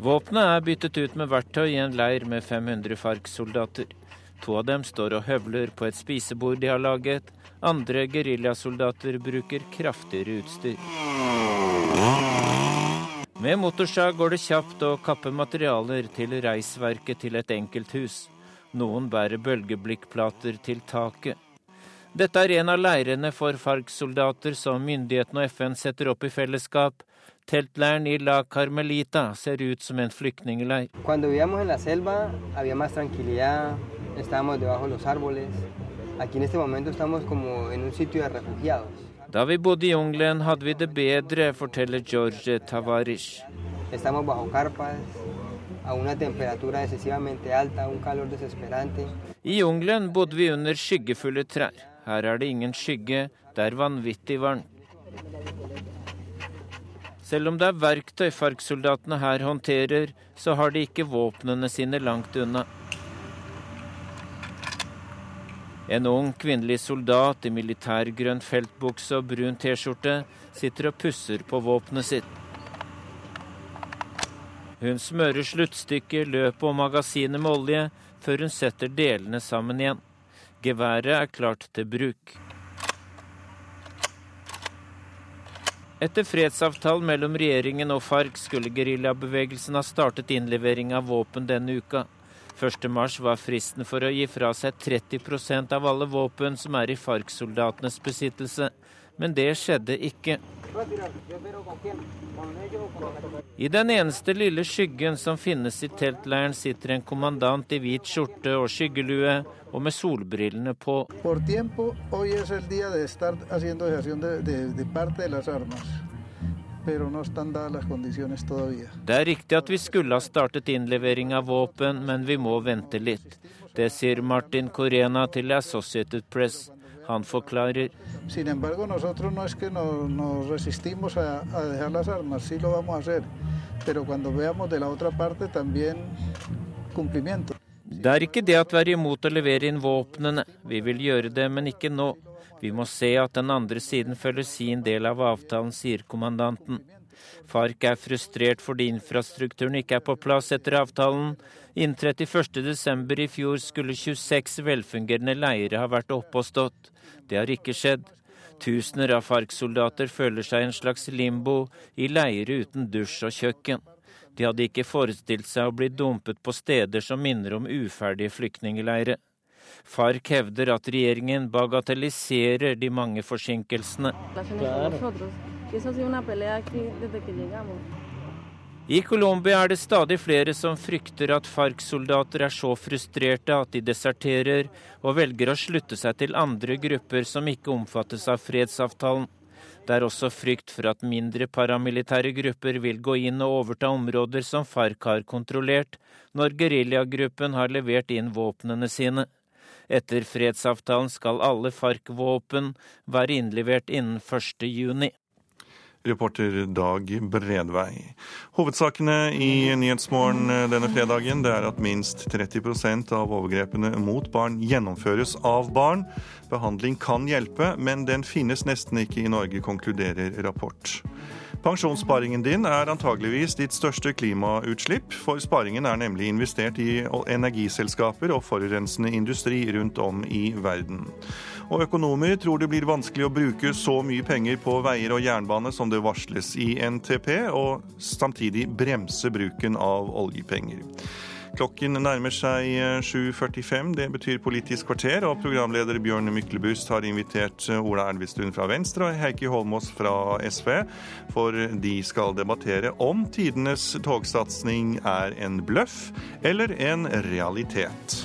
Våpenet er byttet ut med verktøy i en leir med 500 FARC-soldater. To av dem står og høvler på et spisebord de har laget. Andre geriljasoldater bruker kraftigere utstyr. Med motorsag går det kjapt å kappe materialer til reisverket til et enkelt hus. Noen bærer bølgeblikkplater til taket. Dette er en av leirene for FARC-soldater som myndighetene og FN setter opp i fellesskap. Teltleiren i La Carmelita ser ut som en flyktningleir. Da vi bodde i jungelen, hadde vi det bedre, forteller George Tavarish. I jungelen bodde vi under skyggefulle trær. Her er det ingen skygge, det er vanvittig varmt. Selv om det er verktøy FARC-soldatene her håndterer, så har de ikke våpnene sine langt unna. En ung kvinnelig soldat i militærgrønn feltbukse og brun T-skjorte sitter og pusser på våpenet sitt. Hun smører sluttstykket, løpet og magasinet med olje før hun setter delene sammen igjen. Geværet er klart til bruk. Etter fredsavtalen mellom regjeringen og FARC skulle geriljabevegelsen ha startet innlevering av våpen denne uka. 1.3 var fristen for å gi fra seg 30% av alle våpen som er i FARC-soldatenes besittelse, men det skjedde ikke. I den eneste lille skyggen som finnes i teltleiren, sitter en kommandant i hvit skjorte og skyggelue og med solbrillene på. Det er riktig at vi skulle ha startet innlevering av våpen, men vi må vente litt. Det sier Martin Corena til Associated Press. Han forklarer. Det er ikke det at vi er imot å levere inn våpnene. Vi vil gjøre det, men ikke nå. Vi må se at den andre siden følger sin del av avtalen, sier kommandanten. FARC er frustrert fordi infrastrukturen ikke er på plass etter avtalen. Innen 31.12. i fjor skulle 26 velfungerende leirer ha vært oppe og stått. Det har ikke skjedd. Tusener av FARC-soldater føler seg i en slags limbo, i leirer uten dusj og kjøkken. De hadde ikke forestilt seg å bli dumpet på steder som minner om uferdige flyktningleirer. FARC hevder at regjeringen bagatelliserer de mange forsinkelsene. I Colombia er det stadig flere som frykter at FARC-soldater er så frustrerte at de deserterer og velger å slutte seg til andre grupper som ikke omfattes av fredsavtalen. Det er også frykt for at mindre paramilitære grupper vil gå inn og overta områder som FARC har kontrollert, når geriljagruppen har levert inn våpnene sine. Etter fredsavtalen skal alle FARC-våpen være innlevert innen 1.6. Reporter Dag Bredvei. Hovedsakene i Nyhetsmorgen denne fredagen det er at minst 30% av overgrepene mot barn gjennomføres av barn. Behandling kan hjelpe, men den finnes nesten ikke i Norge, konkluderer rapport. Pensjonssparingen din er antageligvis ditt største klimautslipp, for sparingen er nemlig investert i energiselskaper og forurensende industri rundt om i verden. Og økonomer tror det blir vanskelig å bruke så mye penger på veier og jernbane som det varsles i NTP, og samtidig bremse bruken av oljepenger. Klokken nærmer seg 7.45. Det betyr Politisk kvarter, og programleder Bjørn Myklebust har invitert Ola Elvestuen fra Venstre og Heikki Holmås fra SV, for de skal debattere om tidenes togsatsing er en bløff eller en realitet.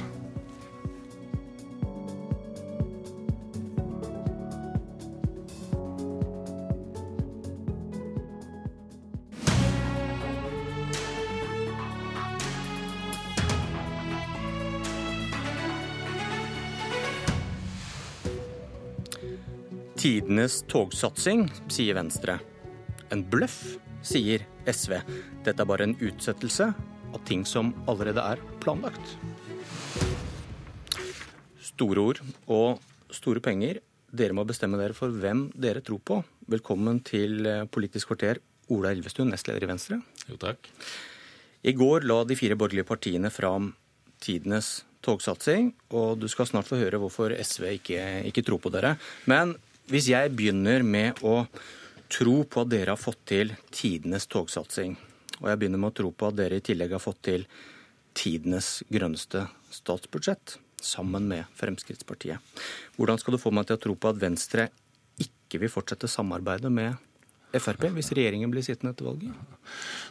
Tidenes togsatsing, sier Venstre. En bløff, sier SV. Dette er bare en utsettelse av ting som allerede er planlagt. Store ord og store penger. Dere må bestemme dere for hvem dere tror på. Velkommen til Politisk kvarter, Ola Elvestuen, nestleder i Venstre. Jo, takk. I går la de fire borgerlige partiene fram tidenes togsatsing, og du skal snart få høre hvorfor SV ikke, ikke tror på dere. Men hvis jeg begynner med å tro på at dere har fått til tidenes togsatsing, og jeg begynner med å tro på at dere i tillegg har fått til tidenes grønneste statsbudsjett, sammen med Fremskrittspartiet, hvordan skal du få meg til å tro på at Venstre ikke vil fortsette samarbeidet med Frp hvis regjeringen blir sittende etter valget?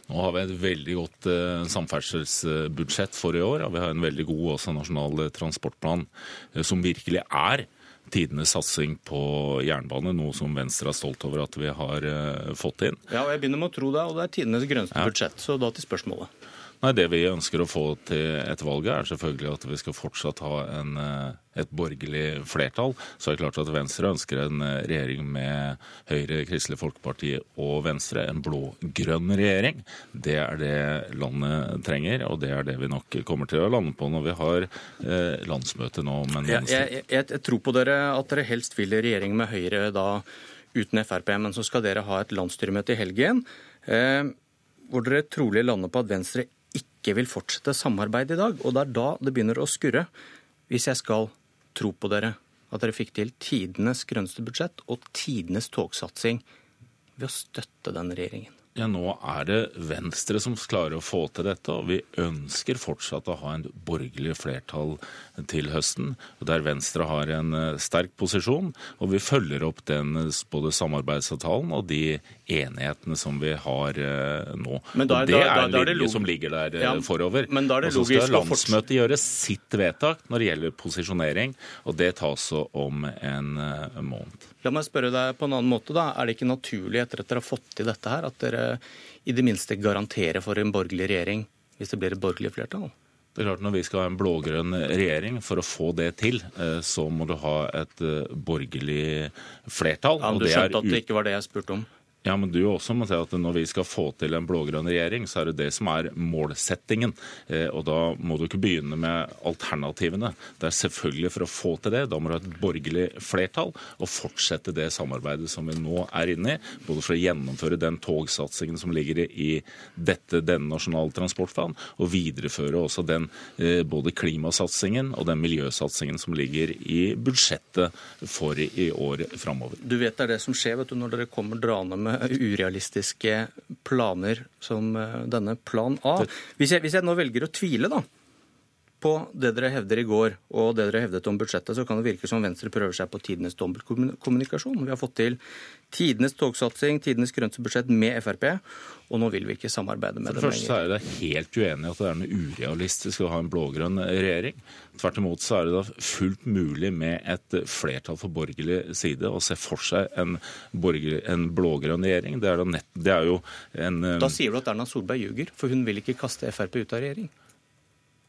Nå har vi et veldig godt eh, samferdselsbudsjett for i år. og Vi har en veldig god også nasjonal transportplan eh, som virkelig er tidenes satsing på jernbane, noe som Venstre er stolt over at vi har eh, fått inn. Ja, og jeg begynner med å tro det, og det er tidenes grønneste budsjett. Så da til spørsmålet. Nei, Det vi ønsker å få til etter valget, er selvfølgelig at vi skal fortsatt ha en, eh, et borgerlig flertall. Så er det klart at Venstre ønsker en eh, regjering med Høyre, Kristelig Folkeparti og Venstre. En blå-grønn regjering. Det er det landet trenger, og det er det vi nok kommer til å lande på når vi har eh, landsmøte nå. Men Jeg, Venstre jeg, jeg, jeg tror på dere at dere helst vil i regjering med Høyre da uten Frp, men så skal dere ha et landsstyremøte i helgen eh, hvor dere trolig lander på at Venstre ikke vil fortsette samarbeid i dag. Og det er da det begynner å skurre, hvis jeg skal tro på dere. At dere fikk til tidenes grønneste budsjett og tidenes togsatsing ved å støtte den regjeringen. Ja, Nå er det Venstre som klarer å få til dette, og vi ønsker fortsatt å ha en borgerlig flertall til høsten, der Venstre har en eh, sterk posisjon. Og vi følger opp den både samarbeidsavtalen og de enighetene som vi har eh, nå. Men da er- og det er en linje som ligger der eh, Ja, forover. men da er det og så skal landsmøtet forts- gjøre sitt vedtak når det gjelder posisjonering, og det tas så om en eh, måned. La meg spørre deg på en annen måte. da. Er det ikke naturlig etter at dere har fått til dette her, at dere i det minste garanterer for en borgerlig regjering hvis det blir et borgerlig flertall? Det er klart Når vi skal ha en blå-grønn regjering, for å få det til, så må du ha et borgerlig flertall. Ja, men Du skjønte at det ikke var det jeg spurte om? Ja, men du også må si at når vi skal få til en blå-grønn regjering, så er det det som er målsettingen. Eh, Og da må du ikke begynne med alternativene. Det er selvfølgelig for å få til det. Da må du ha et borgerlig flertall og fortsette det samarbeidet som vi nå er inne i. Både for å gjennomføre den togsatsingen som ligger i dette, denne nasjonale transportplanen, og videreføre også den eh, både klimasatsingen og den miljøsatsingen som ligger i budsjettet for i år framover. Du vet det er det som skjer vet du, når dere kommer draende med urealistiske planer som eh, denne Plan A. Hvis jeg, hvis jeg nå velger å tvile da, på det dere hevder i går, og det dere hevdet om budsjettet, så kan det virke som Venstre prøver seg på tidenes dobbeltkommunikasjon. Vi har fått til tidenes togsatsing, tidenes grønne budsjett med Frp, og nå vil vi ikke samarbeide med For det første er det helt uenig at det er noe urealistisk å ha en blå-grønn regjering. Tvert imot så er det da fullt mulig med et flertall for borgerlig side å se for seg en, borgerlig- en blå-grønn regjering. Det er, da nett, det er jo en Da sier du at Erna Solberg ljuger, for hun vil ikke kaste Frp ut av regjering.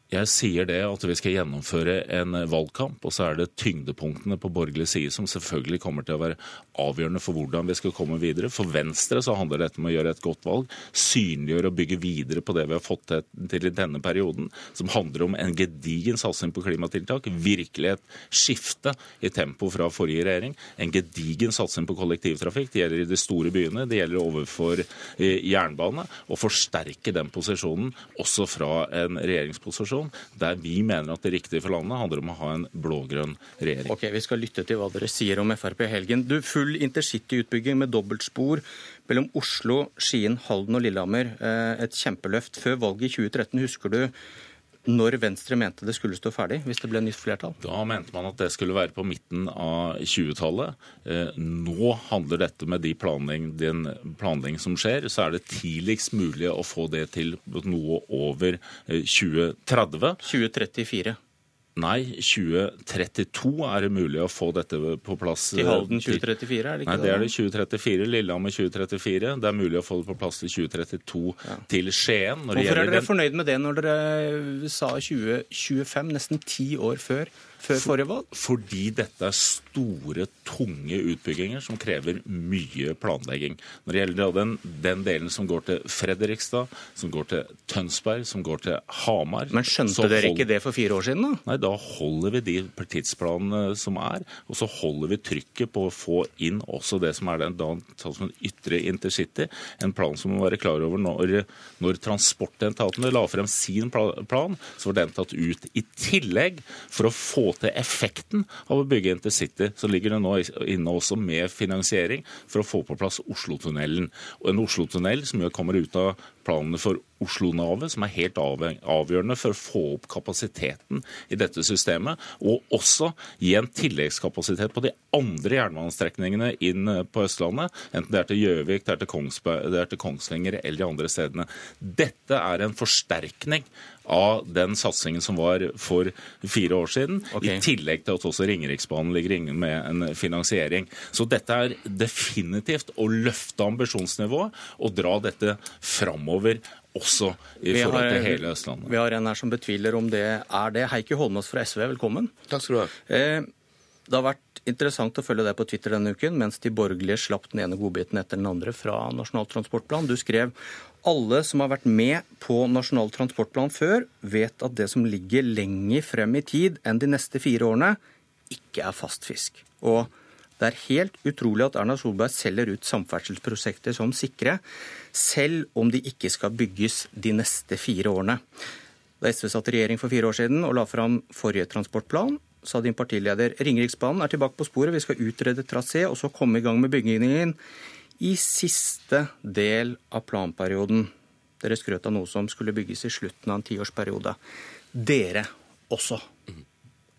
Jeg sier det at vi skal gjennomføre en valgkamp, og så er det tyngdepunktene på borgerlig side som selvfølgelig kommer til å være avgjørende for hvordan vi skal komme videre. For Venstre så handler dette om å gjøre et godt valg, synliggjøre og bygge videre på det vi har fått til i denne perioden, som handler om en gedigen satsing på klimatiltak, virkelig et skifte i tempo fra forrige regjering, en gedigen satsing på kollektivtrafikk. Det gjelder i de store byene, det gjelder overfor eh, jernbane, og forsterke den posisjonen også fra en regjeringsposisjon der vi mener at det riktige for landet handler om å ha en blå-grønn regjering. Ok, Vi skal lytte til hva dere sier om Frp i helgen. Du, Full intercityutbygging med dobbeltspor mellom Oslo, Skien, Halden og Lillehammer. Eh, Et kjempeløft. Før valget i 2013, husker du når Venstre mente det skulle stå ferdig, hvis det ble nytt flertall? Da mente man at det skulle være på midten av 20-tallet. Eh, Nå handler dette med de planlegging, den planlegging som skjer, så er det tidligst mulig å få det til noe over eh, 2030. 2034. Nei, 2032 er det mulig å få dette på plass. Til Halden 2034, er det ikke Nei, det? er det 2034. Lillehammer 2034. Det er mulig å få det på plass til 2032 til Skien. Når det Hvorfor er dere den- fornøyd med det når dere sa 2025, nesten ti år før, før forrige valg? Fordi dette er store, tunge utbygginger som krever mye planlegging. Når det gjelder den, den delen som går til Fredrikstad, som går til Tønsberg, som går til Hamar Men skjønte dere hold- ikke det for fire år siden, da? Nei, da holder vi de tidsplanene som er, og så holder vi trykket på å få inn også det som er den da, en ytre intercity. En plan som må være klar over når, når transportetatene la frem sin plan, så var den tatt ut. I tillegg, for å få til effekten av å bygge intercity, så ligger det nå inne også med finansiering for å få på plass Oslotunnelen. Og en Oslotunnel som kommer ut av transportplanene for Oslo-Navet, som er helt avgjørende for å få opp kapasiteten i dette systemet, og også gi en tilleggskapasitet på de andre jernbanestrekningene inn på Østlandet, enten det er til Gjøvik, det, det er til Kongsvinger eller de andre stedene. Dette er en forsterkning av den satsingen som var for fire år siden, okay. i tillegg til at også Ringeriksbanen ligger inne med en finansiering. Så dette er definitivt å løfte ambisjonsnivået og dra dette framover også i vi forhold til hele Østlandet. Vi har en her som betviler om det er det. Heikki Holmås fra SV, velkommen. Takk skal du ha. Eh, det har vært interessant å følge deg på Twitter denne uken, mens de borgerlige slapp den ene godbiten etter den andre fra Nasjonal transportplan. Du skrev alle som har vært med på Nasjonal transportplan før, vet at det som ligger lenger frem i tid enn de neste fire årene, ikke er fast fisk. Og det er helt utrolig at Erna Solberg selger ut samferdselsprosjekter som sikre, selv om de ikke skal bygges de neste fire årene. Da SV satt i regjering for fire år siden og la fram forrige transportplan, sa din partileder Ringeriksbanen er tilbake på sporet, vi skal utrede trasé og så komme i gang med byggingen i siste del av planperioden. Dere skrøt av noe som skulle bygges i slutten av en tiårsperiode. Dere også.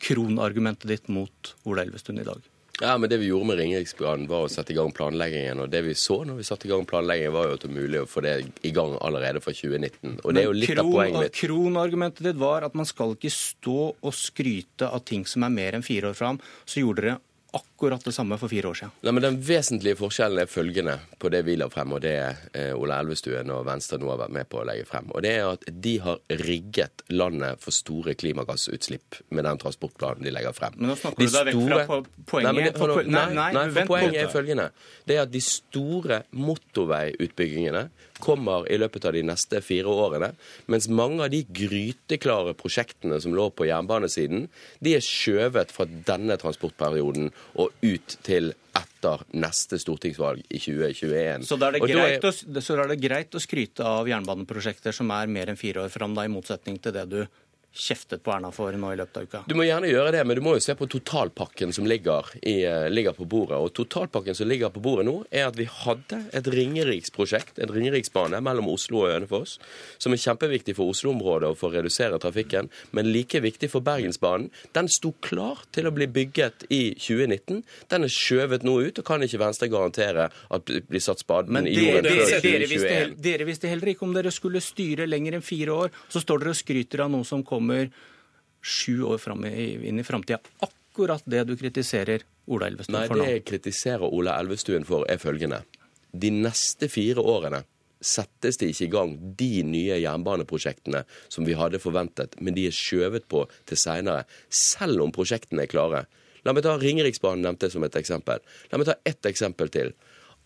Kronargumentet ditt mot Ola Elvestuen i dag. Ja, men Det vi gjorde med Ringeriksbanen, var å sette i gang planleggingen. Og det vi så når vi satte i gang planleggingen, var jo at det var mulig å få det i gang allerede fra 2019. Og det er jo litt kron, av poenget mitt. Kronargumentet ditt var at man skal ikke stå og skryte av ting som er mer enn fire år fram. Så gjorde dere akkurat det samme for fire år siden. Nei, men Den vesentlige forskjellen er følgende på det vi la frem, og det eh, Ola Elvestuen og Venstre nå har vært med på å legge frem. Og det er at de har rigget landet for store klimagassutslipp med den transportplanen de legger frem. Men nå snakker de du deg store... vekk fra poenget. Nei, for, nei, nei, nei, for poenget er følgende. Det er at de store motorveiutbyggingene kommer i løpet av de neste fire årene. Mens mange av de gryteklare prosjektene som lå på jernbanesiden, de er skjøvet fra denne transportperioden og ut til etter neste stortingsvalg i 2021. Så da er er... Er det greit å skryte av jernbaneprosjekter som er mer enn fire år fram, da, i motsetning til det du kjeftet på Erna for nå i løpet av uka? Du må gjerne gjøre det, men du må jo se på totalpakken som ligger, i, eh, ligger, på bordet. Og totalpakken som ligger på bordet nå, er at vi hadde et Ringeriksprosjekt, en Ringeriksbane mellom Oslo og Hønefoss, som er kjempeviktig for Oslo-området og for å redusere trafikken, men like viktig for Bergensbanen. Den sto klar til å bli bygget i 2019. Den er skjøvet nå ut, og kan ikke Venstre garantere at det blir satt spaden i jorden før 2021. Dere visste heller ikke om dere skulle styre lenger enn fire år. Så står dere og skryter av noe som kommer kommer sju år fram i, inn i framtida. Akkurat det du kritiserer Ola Elvestuen for nå. Nei, det jeg kritiserer Ola Elvestuen for, er følgende. De neste fire årene settes det ikke i gang de nye jernbaneprosjektene som vi hadde forventet, men de er skjøvet på til seinere, selv om prosjektene er klare. La meg ta Ringeriksbanen nevnte som et eksempel. La meg ta ett eksempel til.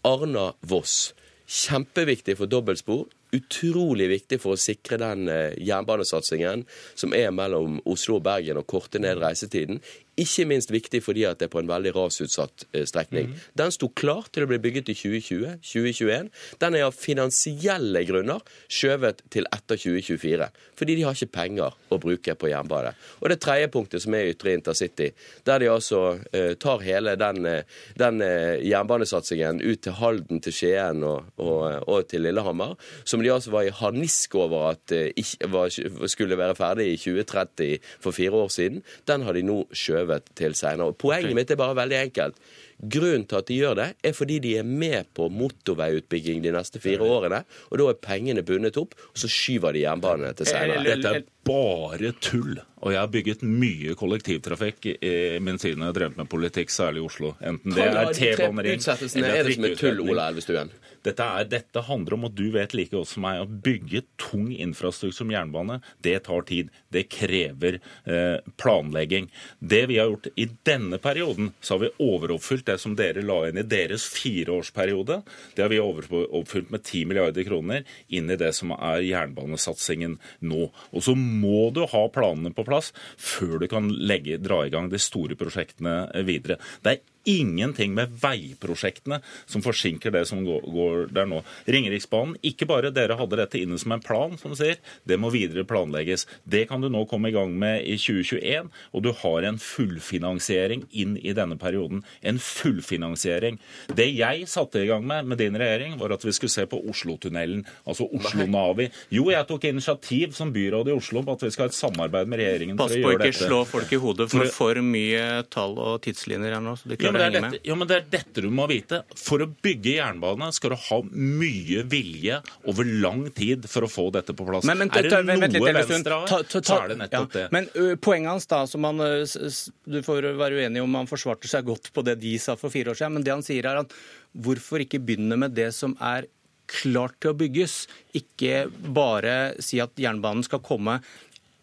Arna-Voss. Kjempeviktig for dobbeltspor utrolig viktig for å sikre den eh, jernbanesatsingen som er mellom Oslo og Bergen, og korte ned reisetiden. Ikke minst viktig fordi at det er på en veldig rasutsatt eh, strekning. Mm. Den sto klar til å bli bygget i 2020-2021. Den er av finansielle grunner skjøvet til etter 2024. Fordi de har ikke penger å bruke på jernbane. Og det tredje punktet, som er ytre intercity, der de altså eh, tar hele den, eh, den eh, jernbanesatsingen ut til Halden, til Skien og, og, og, til Lillehammer, som de altså var i harnisk over at eh, ikke, skulle være ferdig i 2030 for fire år siden, den har de nå skjøvet skjøvet til seinere. Poenget mitt er bare veldig enkelt. Grunnen til at de gjør det, er fordi de er med på motorveiutbygging de neste fire årene. Og da er pengene bundet opp, og så skyver de jernbanene til seinere. Dette er bare tull. Og jeg har bygget mye kollektivtrafikk i min tid når jeg har drevet med politikk, særlig i Oslo. Enten det er T-banering Utsettelsene er det som er tull, Ola Elvestuen? Dette, er, dette, handler om og du vet like godt som meg å bygge tung infrastruktur som jernbane, det tar tid. Det krever eh, planlegging. Det vi har gjort i denne perioden, så har vi overoppfylt det som dere la inn i deres fireårsperiode. Det har vi overoppfylt med 10 milliarder kroner inn i det som er jernbanesatsingen nå. Og så må du ha planene på plass før du kan legge, dra i gang de store prosjektene videre. Det er ingenting med veiprosjektene som forsinker det som går, går der nå. Ringeriksbanen, ikke bare dere hadde dette inne som en plan, som du sier, det må videre planlegges. Det kan du nå komme i gang med i 2021, og du har en fullfinansiering inn i denne perioden. En fullfinansiering. Det jeg satte i gang med med din regjering, var at vi skulle se på Oslotunnelen, altså Oslo-Navi. Jo, jeg tok initiativ som byråd i Oslo på at vi skal ha et samarbeid med regjeringen Pass for å gjøre dette. Pass på ikke slå folk i hodet for For- mye tall og tidslinjer her nå. så de Ja klarer men, det dette, ja, men det er dette du må vite. For å bygge jernbane skal du ha mye vilje over lang tid for å få dette på plass. Men, men, er det ta- noe litt, Venstre har, så er det nettopp ja. det. Men ø, poenget hans, da, som han Du får være uenig om han forsvarte seg godt på det de sa for fire år siden, men det han sier er at hvorfor ikke begynne med det som er klart til å bygges? Ikke bare si at jernbanen skal komme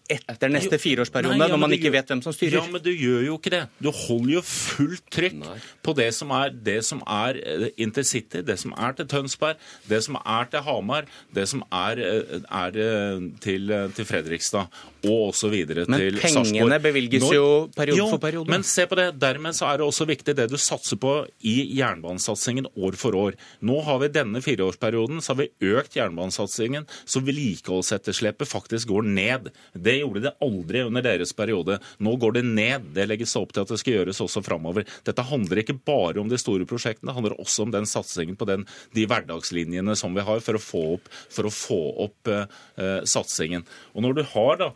etter neste fireårsperiode, nei, ja, når man ikke gjør- vet hvem som styrer. Ja, men du gjør jo ikke det. Du holder jo fullt trykk på det som er, det som er eh, intercity, det som er til Tønsberg, det som er til Hamar, det som er, eh, er eh, til, til Fredrikstad, og også videre Men pengene Sarpsborg. bevilges Når- jo periode Jo, for periode. Men se på det. Dermed så er det også viktig det du satser på i jernbanesatsingen år for år. Nå har vi denne fireårsperioden så har vi økt jernbanesatsingen, så vedlikeholdsetterslepet faktisk går ned. Det gjorde det aldri under deres periode. Nå går det ned. Det legges opp til at det skal gjøres også framover. Dette handler ikke bare om de store prosjektene, det handler også om den satsingen på den, de hverdagslinjene som vi har for å få opp, å få opp eh, satsingen. Og når du har da,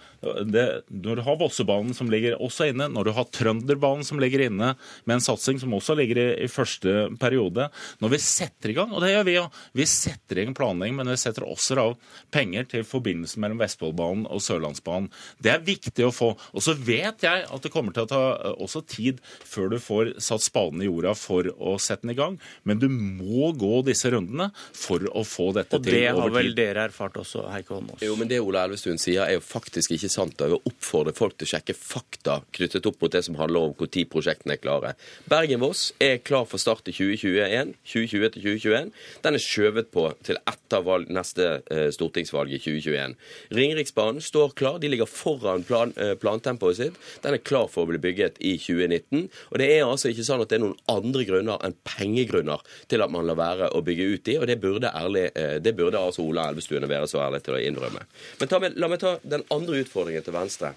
det, når du har Vossebanen som ligger også inne, når du har Trønderbanen som ligger inne med en satsing som også ligger i, i første periode, når vi setter i gang, og det gjør vi jo, vi setter i gang planlegging, men vi setter også av penger til forbindelsen mellom Vestfoldbanen og Sørlandsbanen. Det er viktig å få. Og så vet jeg at det kommer til å ta eh, også tid før du får satt spaden i jorda for å sette den i gang, men du må gå disse rundene for å få dette Og til det har vel tid. dere erfart også, Heikki Holmås? Jo, men Det Ola Elvestuen sier, er jo faktisk ikke sant. og Jeg vil oppfordre folk til å sjekke fakta knyttet opp mot det som handler om når prosjektene er klare. Bergen-Voss er klar for start i 2021. 2020 til 2021. Den er skjøvet på til etter valg, neste eh, stortingsvalg i 2021. Ringeriksbanen står klar. De ligger foran plan, eh, plantempoet sitt. Den er klar for å bli bygget i 2019. Og det er altså ikke sånn at det er noen andre grunner enn pengegrunner til at man lar være å bygge ut de, og det burde, ærlig, eh, det burde altså Ola Elvestuen være så ærlig til å innrømme. Men ta la meg ta den andre utfordringen til Venstre.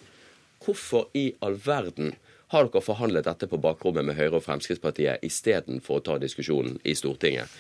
Hvorfor i all verden har dere forhandlet dette på bakrommet med Høyre og Fremskrittspartiet istedenfor å ta diskusjonen i Stortinget?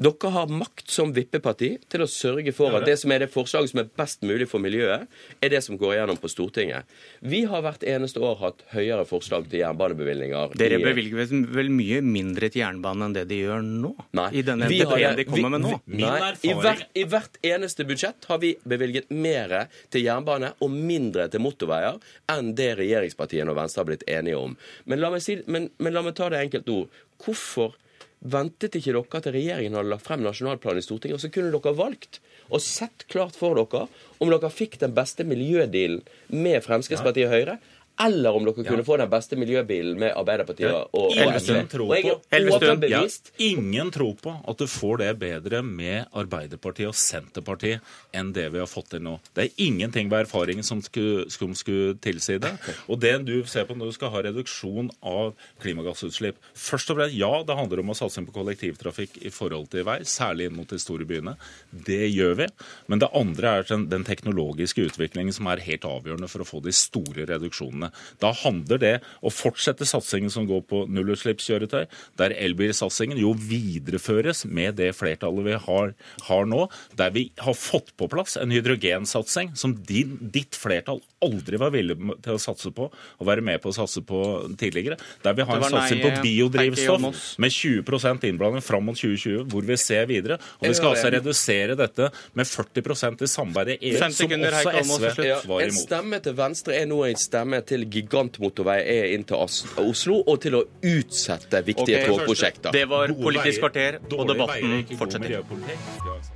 Dere har makt som vippeparti til å sørge for at det som er det forslaget som er best mulig for miljøet, er det som går igjennom på Stortinget. Vi har hvert eneste år hatt høyere forslag til jernbanebevilgninger. Dere bevilger vel- mye mindre til jernbane enn det de gjør nå? Nei. I denne Vi har- NTP-en de kommer med nå? vi- Nei, i hvert, I hvert eneste budsjett har vi bevilget mer til jernbane og mindre til motorveier enn det regjeringspartiene og Venstre har blitt enige om. Men la meg, si, men, men la meg ta det enkelt nå. Hvorfor ventet ikke dere til regjeringen hadde lagt frem nasjonalplanen i Stortinget, og så kunne dere valgt og sett klart for dere om dere fikk den beste miljødealen med Fremskrittspartiet og Høyre, eller om dere kunne få den beste miljøbilen med Arbeiderpartiet og, og Elvestuen. Og jeg på, er overbevist ingen tror på at du får det bedre med Arbeiderpartiet og Senterpartiet enn det vi har fått til nå. Det er ingenting ved erfaringen som skulle, som skulle tilsi det. Og det du ser på når du skal ha reduksjon av klimagassutslipp Først og fremst, ja, det handler om å satse på kollektivtrafikk i forhold til vei, særlig inn mot de store byene. Det gjør vi. Men det andre er den, den teknologiske utviklingen som er helt avgjørende for å få de store reduksjonene. Da handler det å fortsette satsingen som går på nullutslippskjøretøy, der elbilsatsingen jo videreføres med det flertallet vi har, har nå, der vi har fått på plass en hydrogensatsing som din, ditt flertall aldri var villig til å satse på og være med på å satse på tidligere. Der vi har en satsing på biodrivstoff med 20 innblanding fram mot 2020, hvor vi ser videre. Og vi skal altså redusere dette med 40 i samarbeid i EU, som også SV var imot. En stemme til Venstre er nå en stemme til gigantmotorvei er inn til Oslo, og til å utsette viktige okay, togprosjekter. Det var Politisk kvarter, og debatten fortsetter.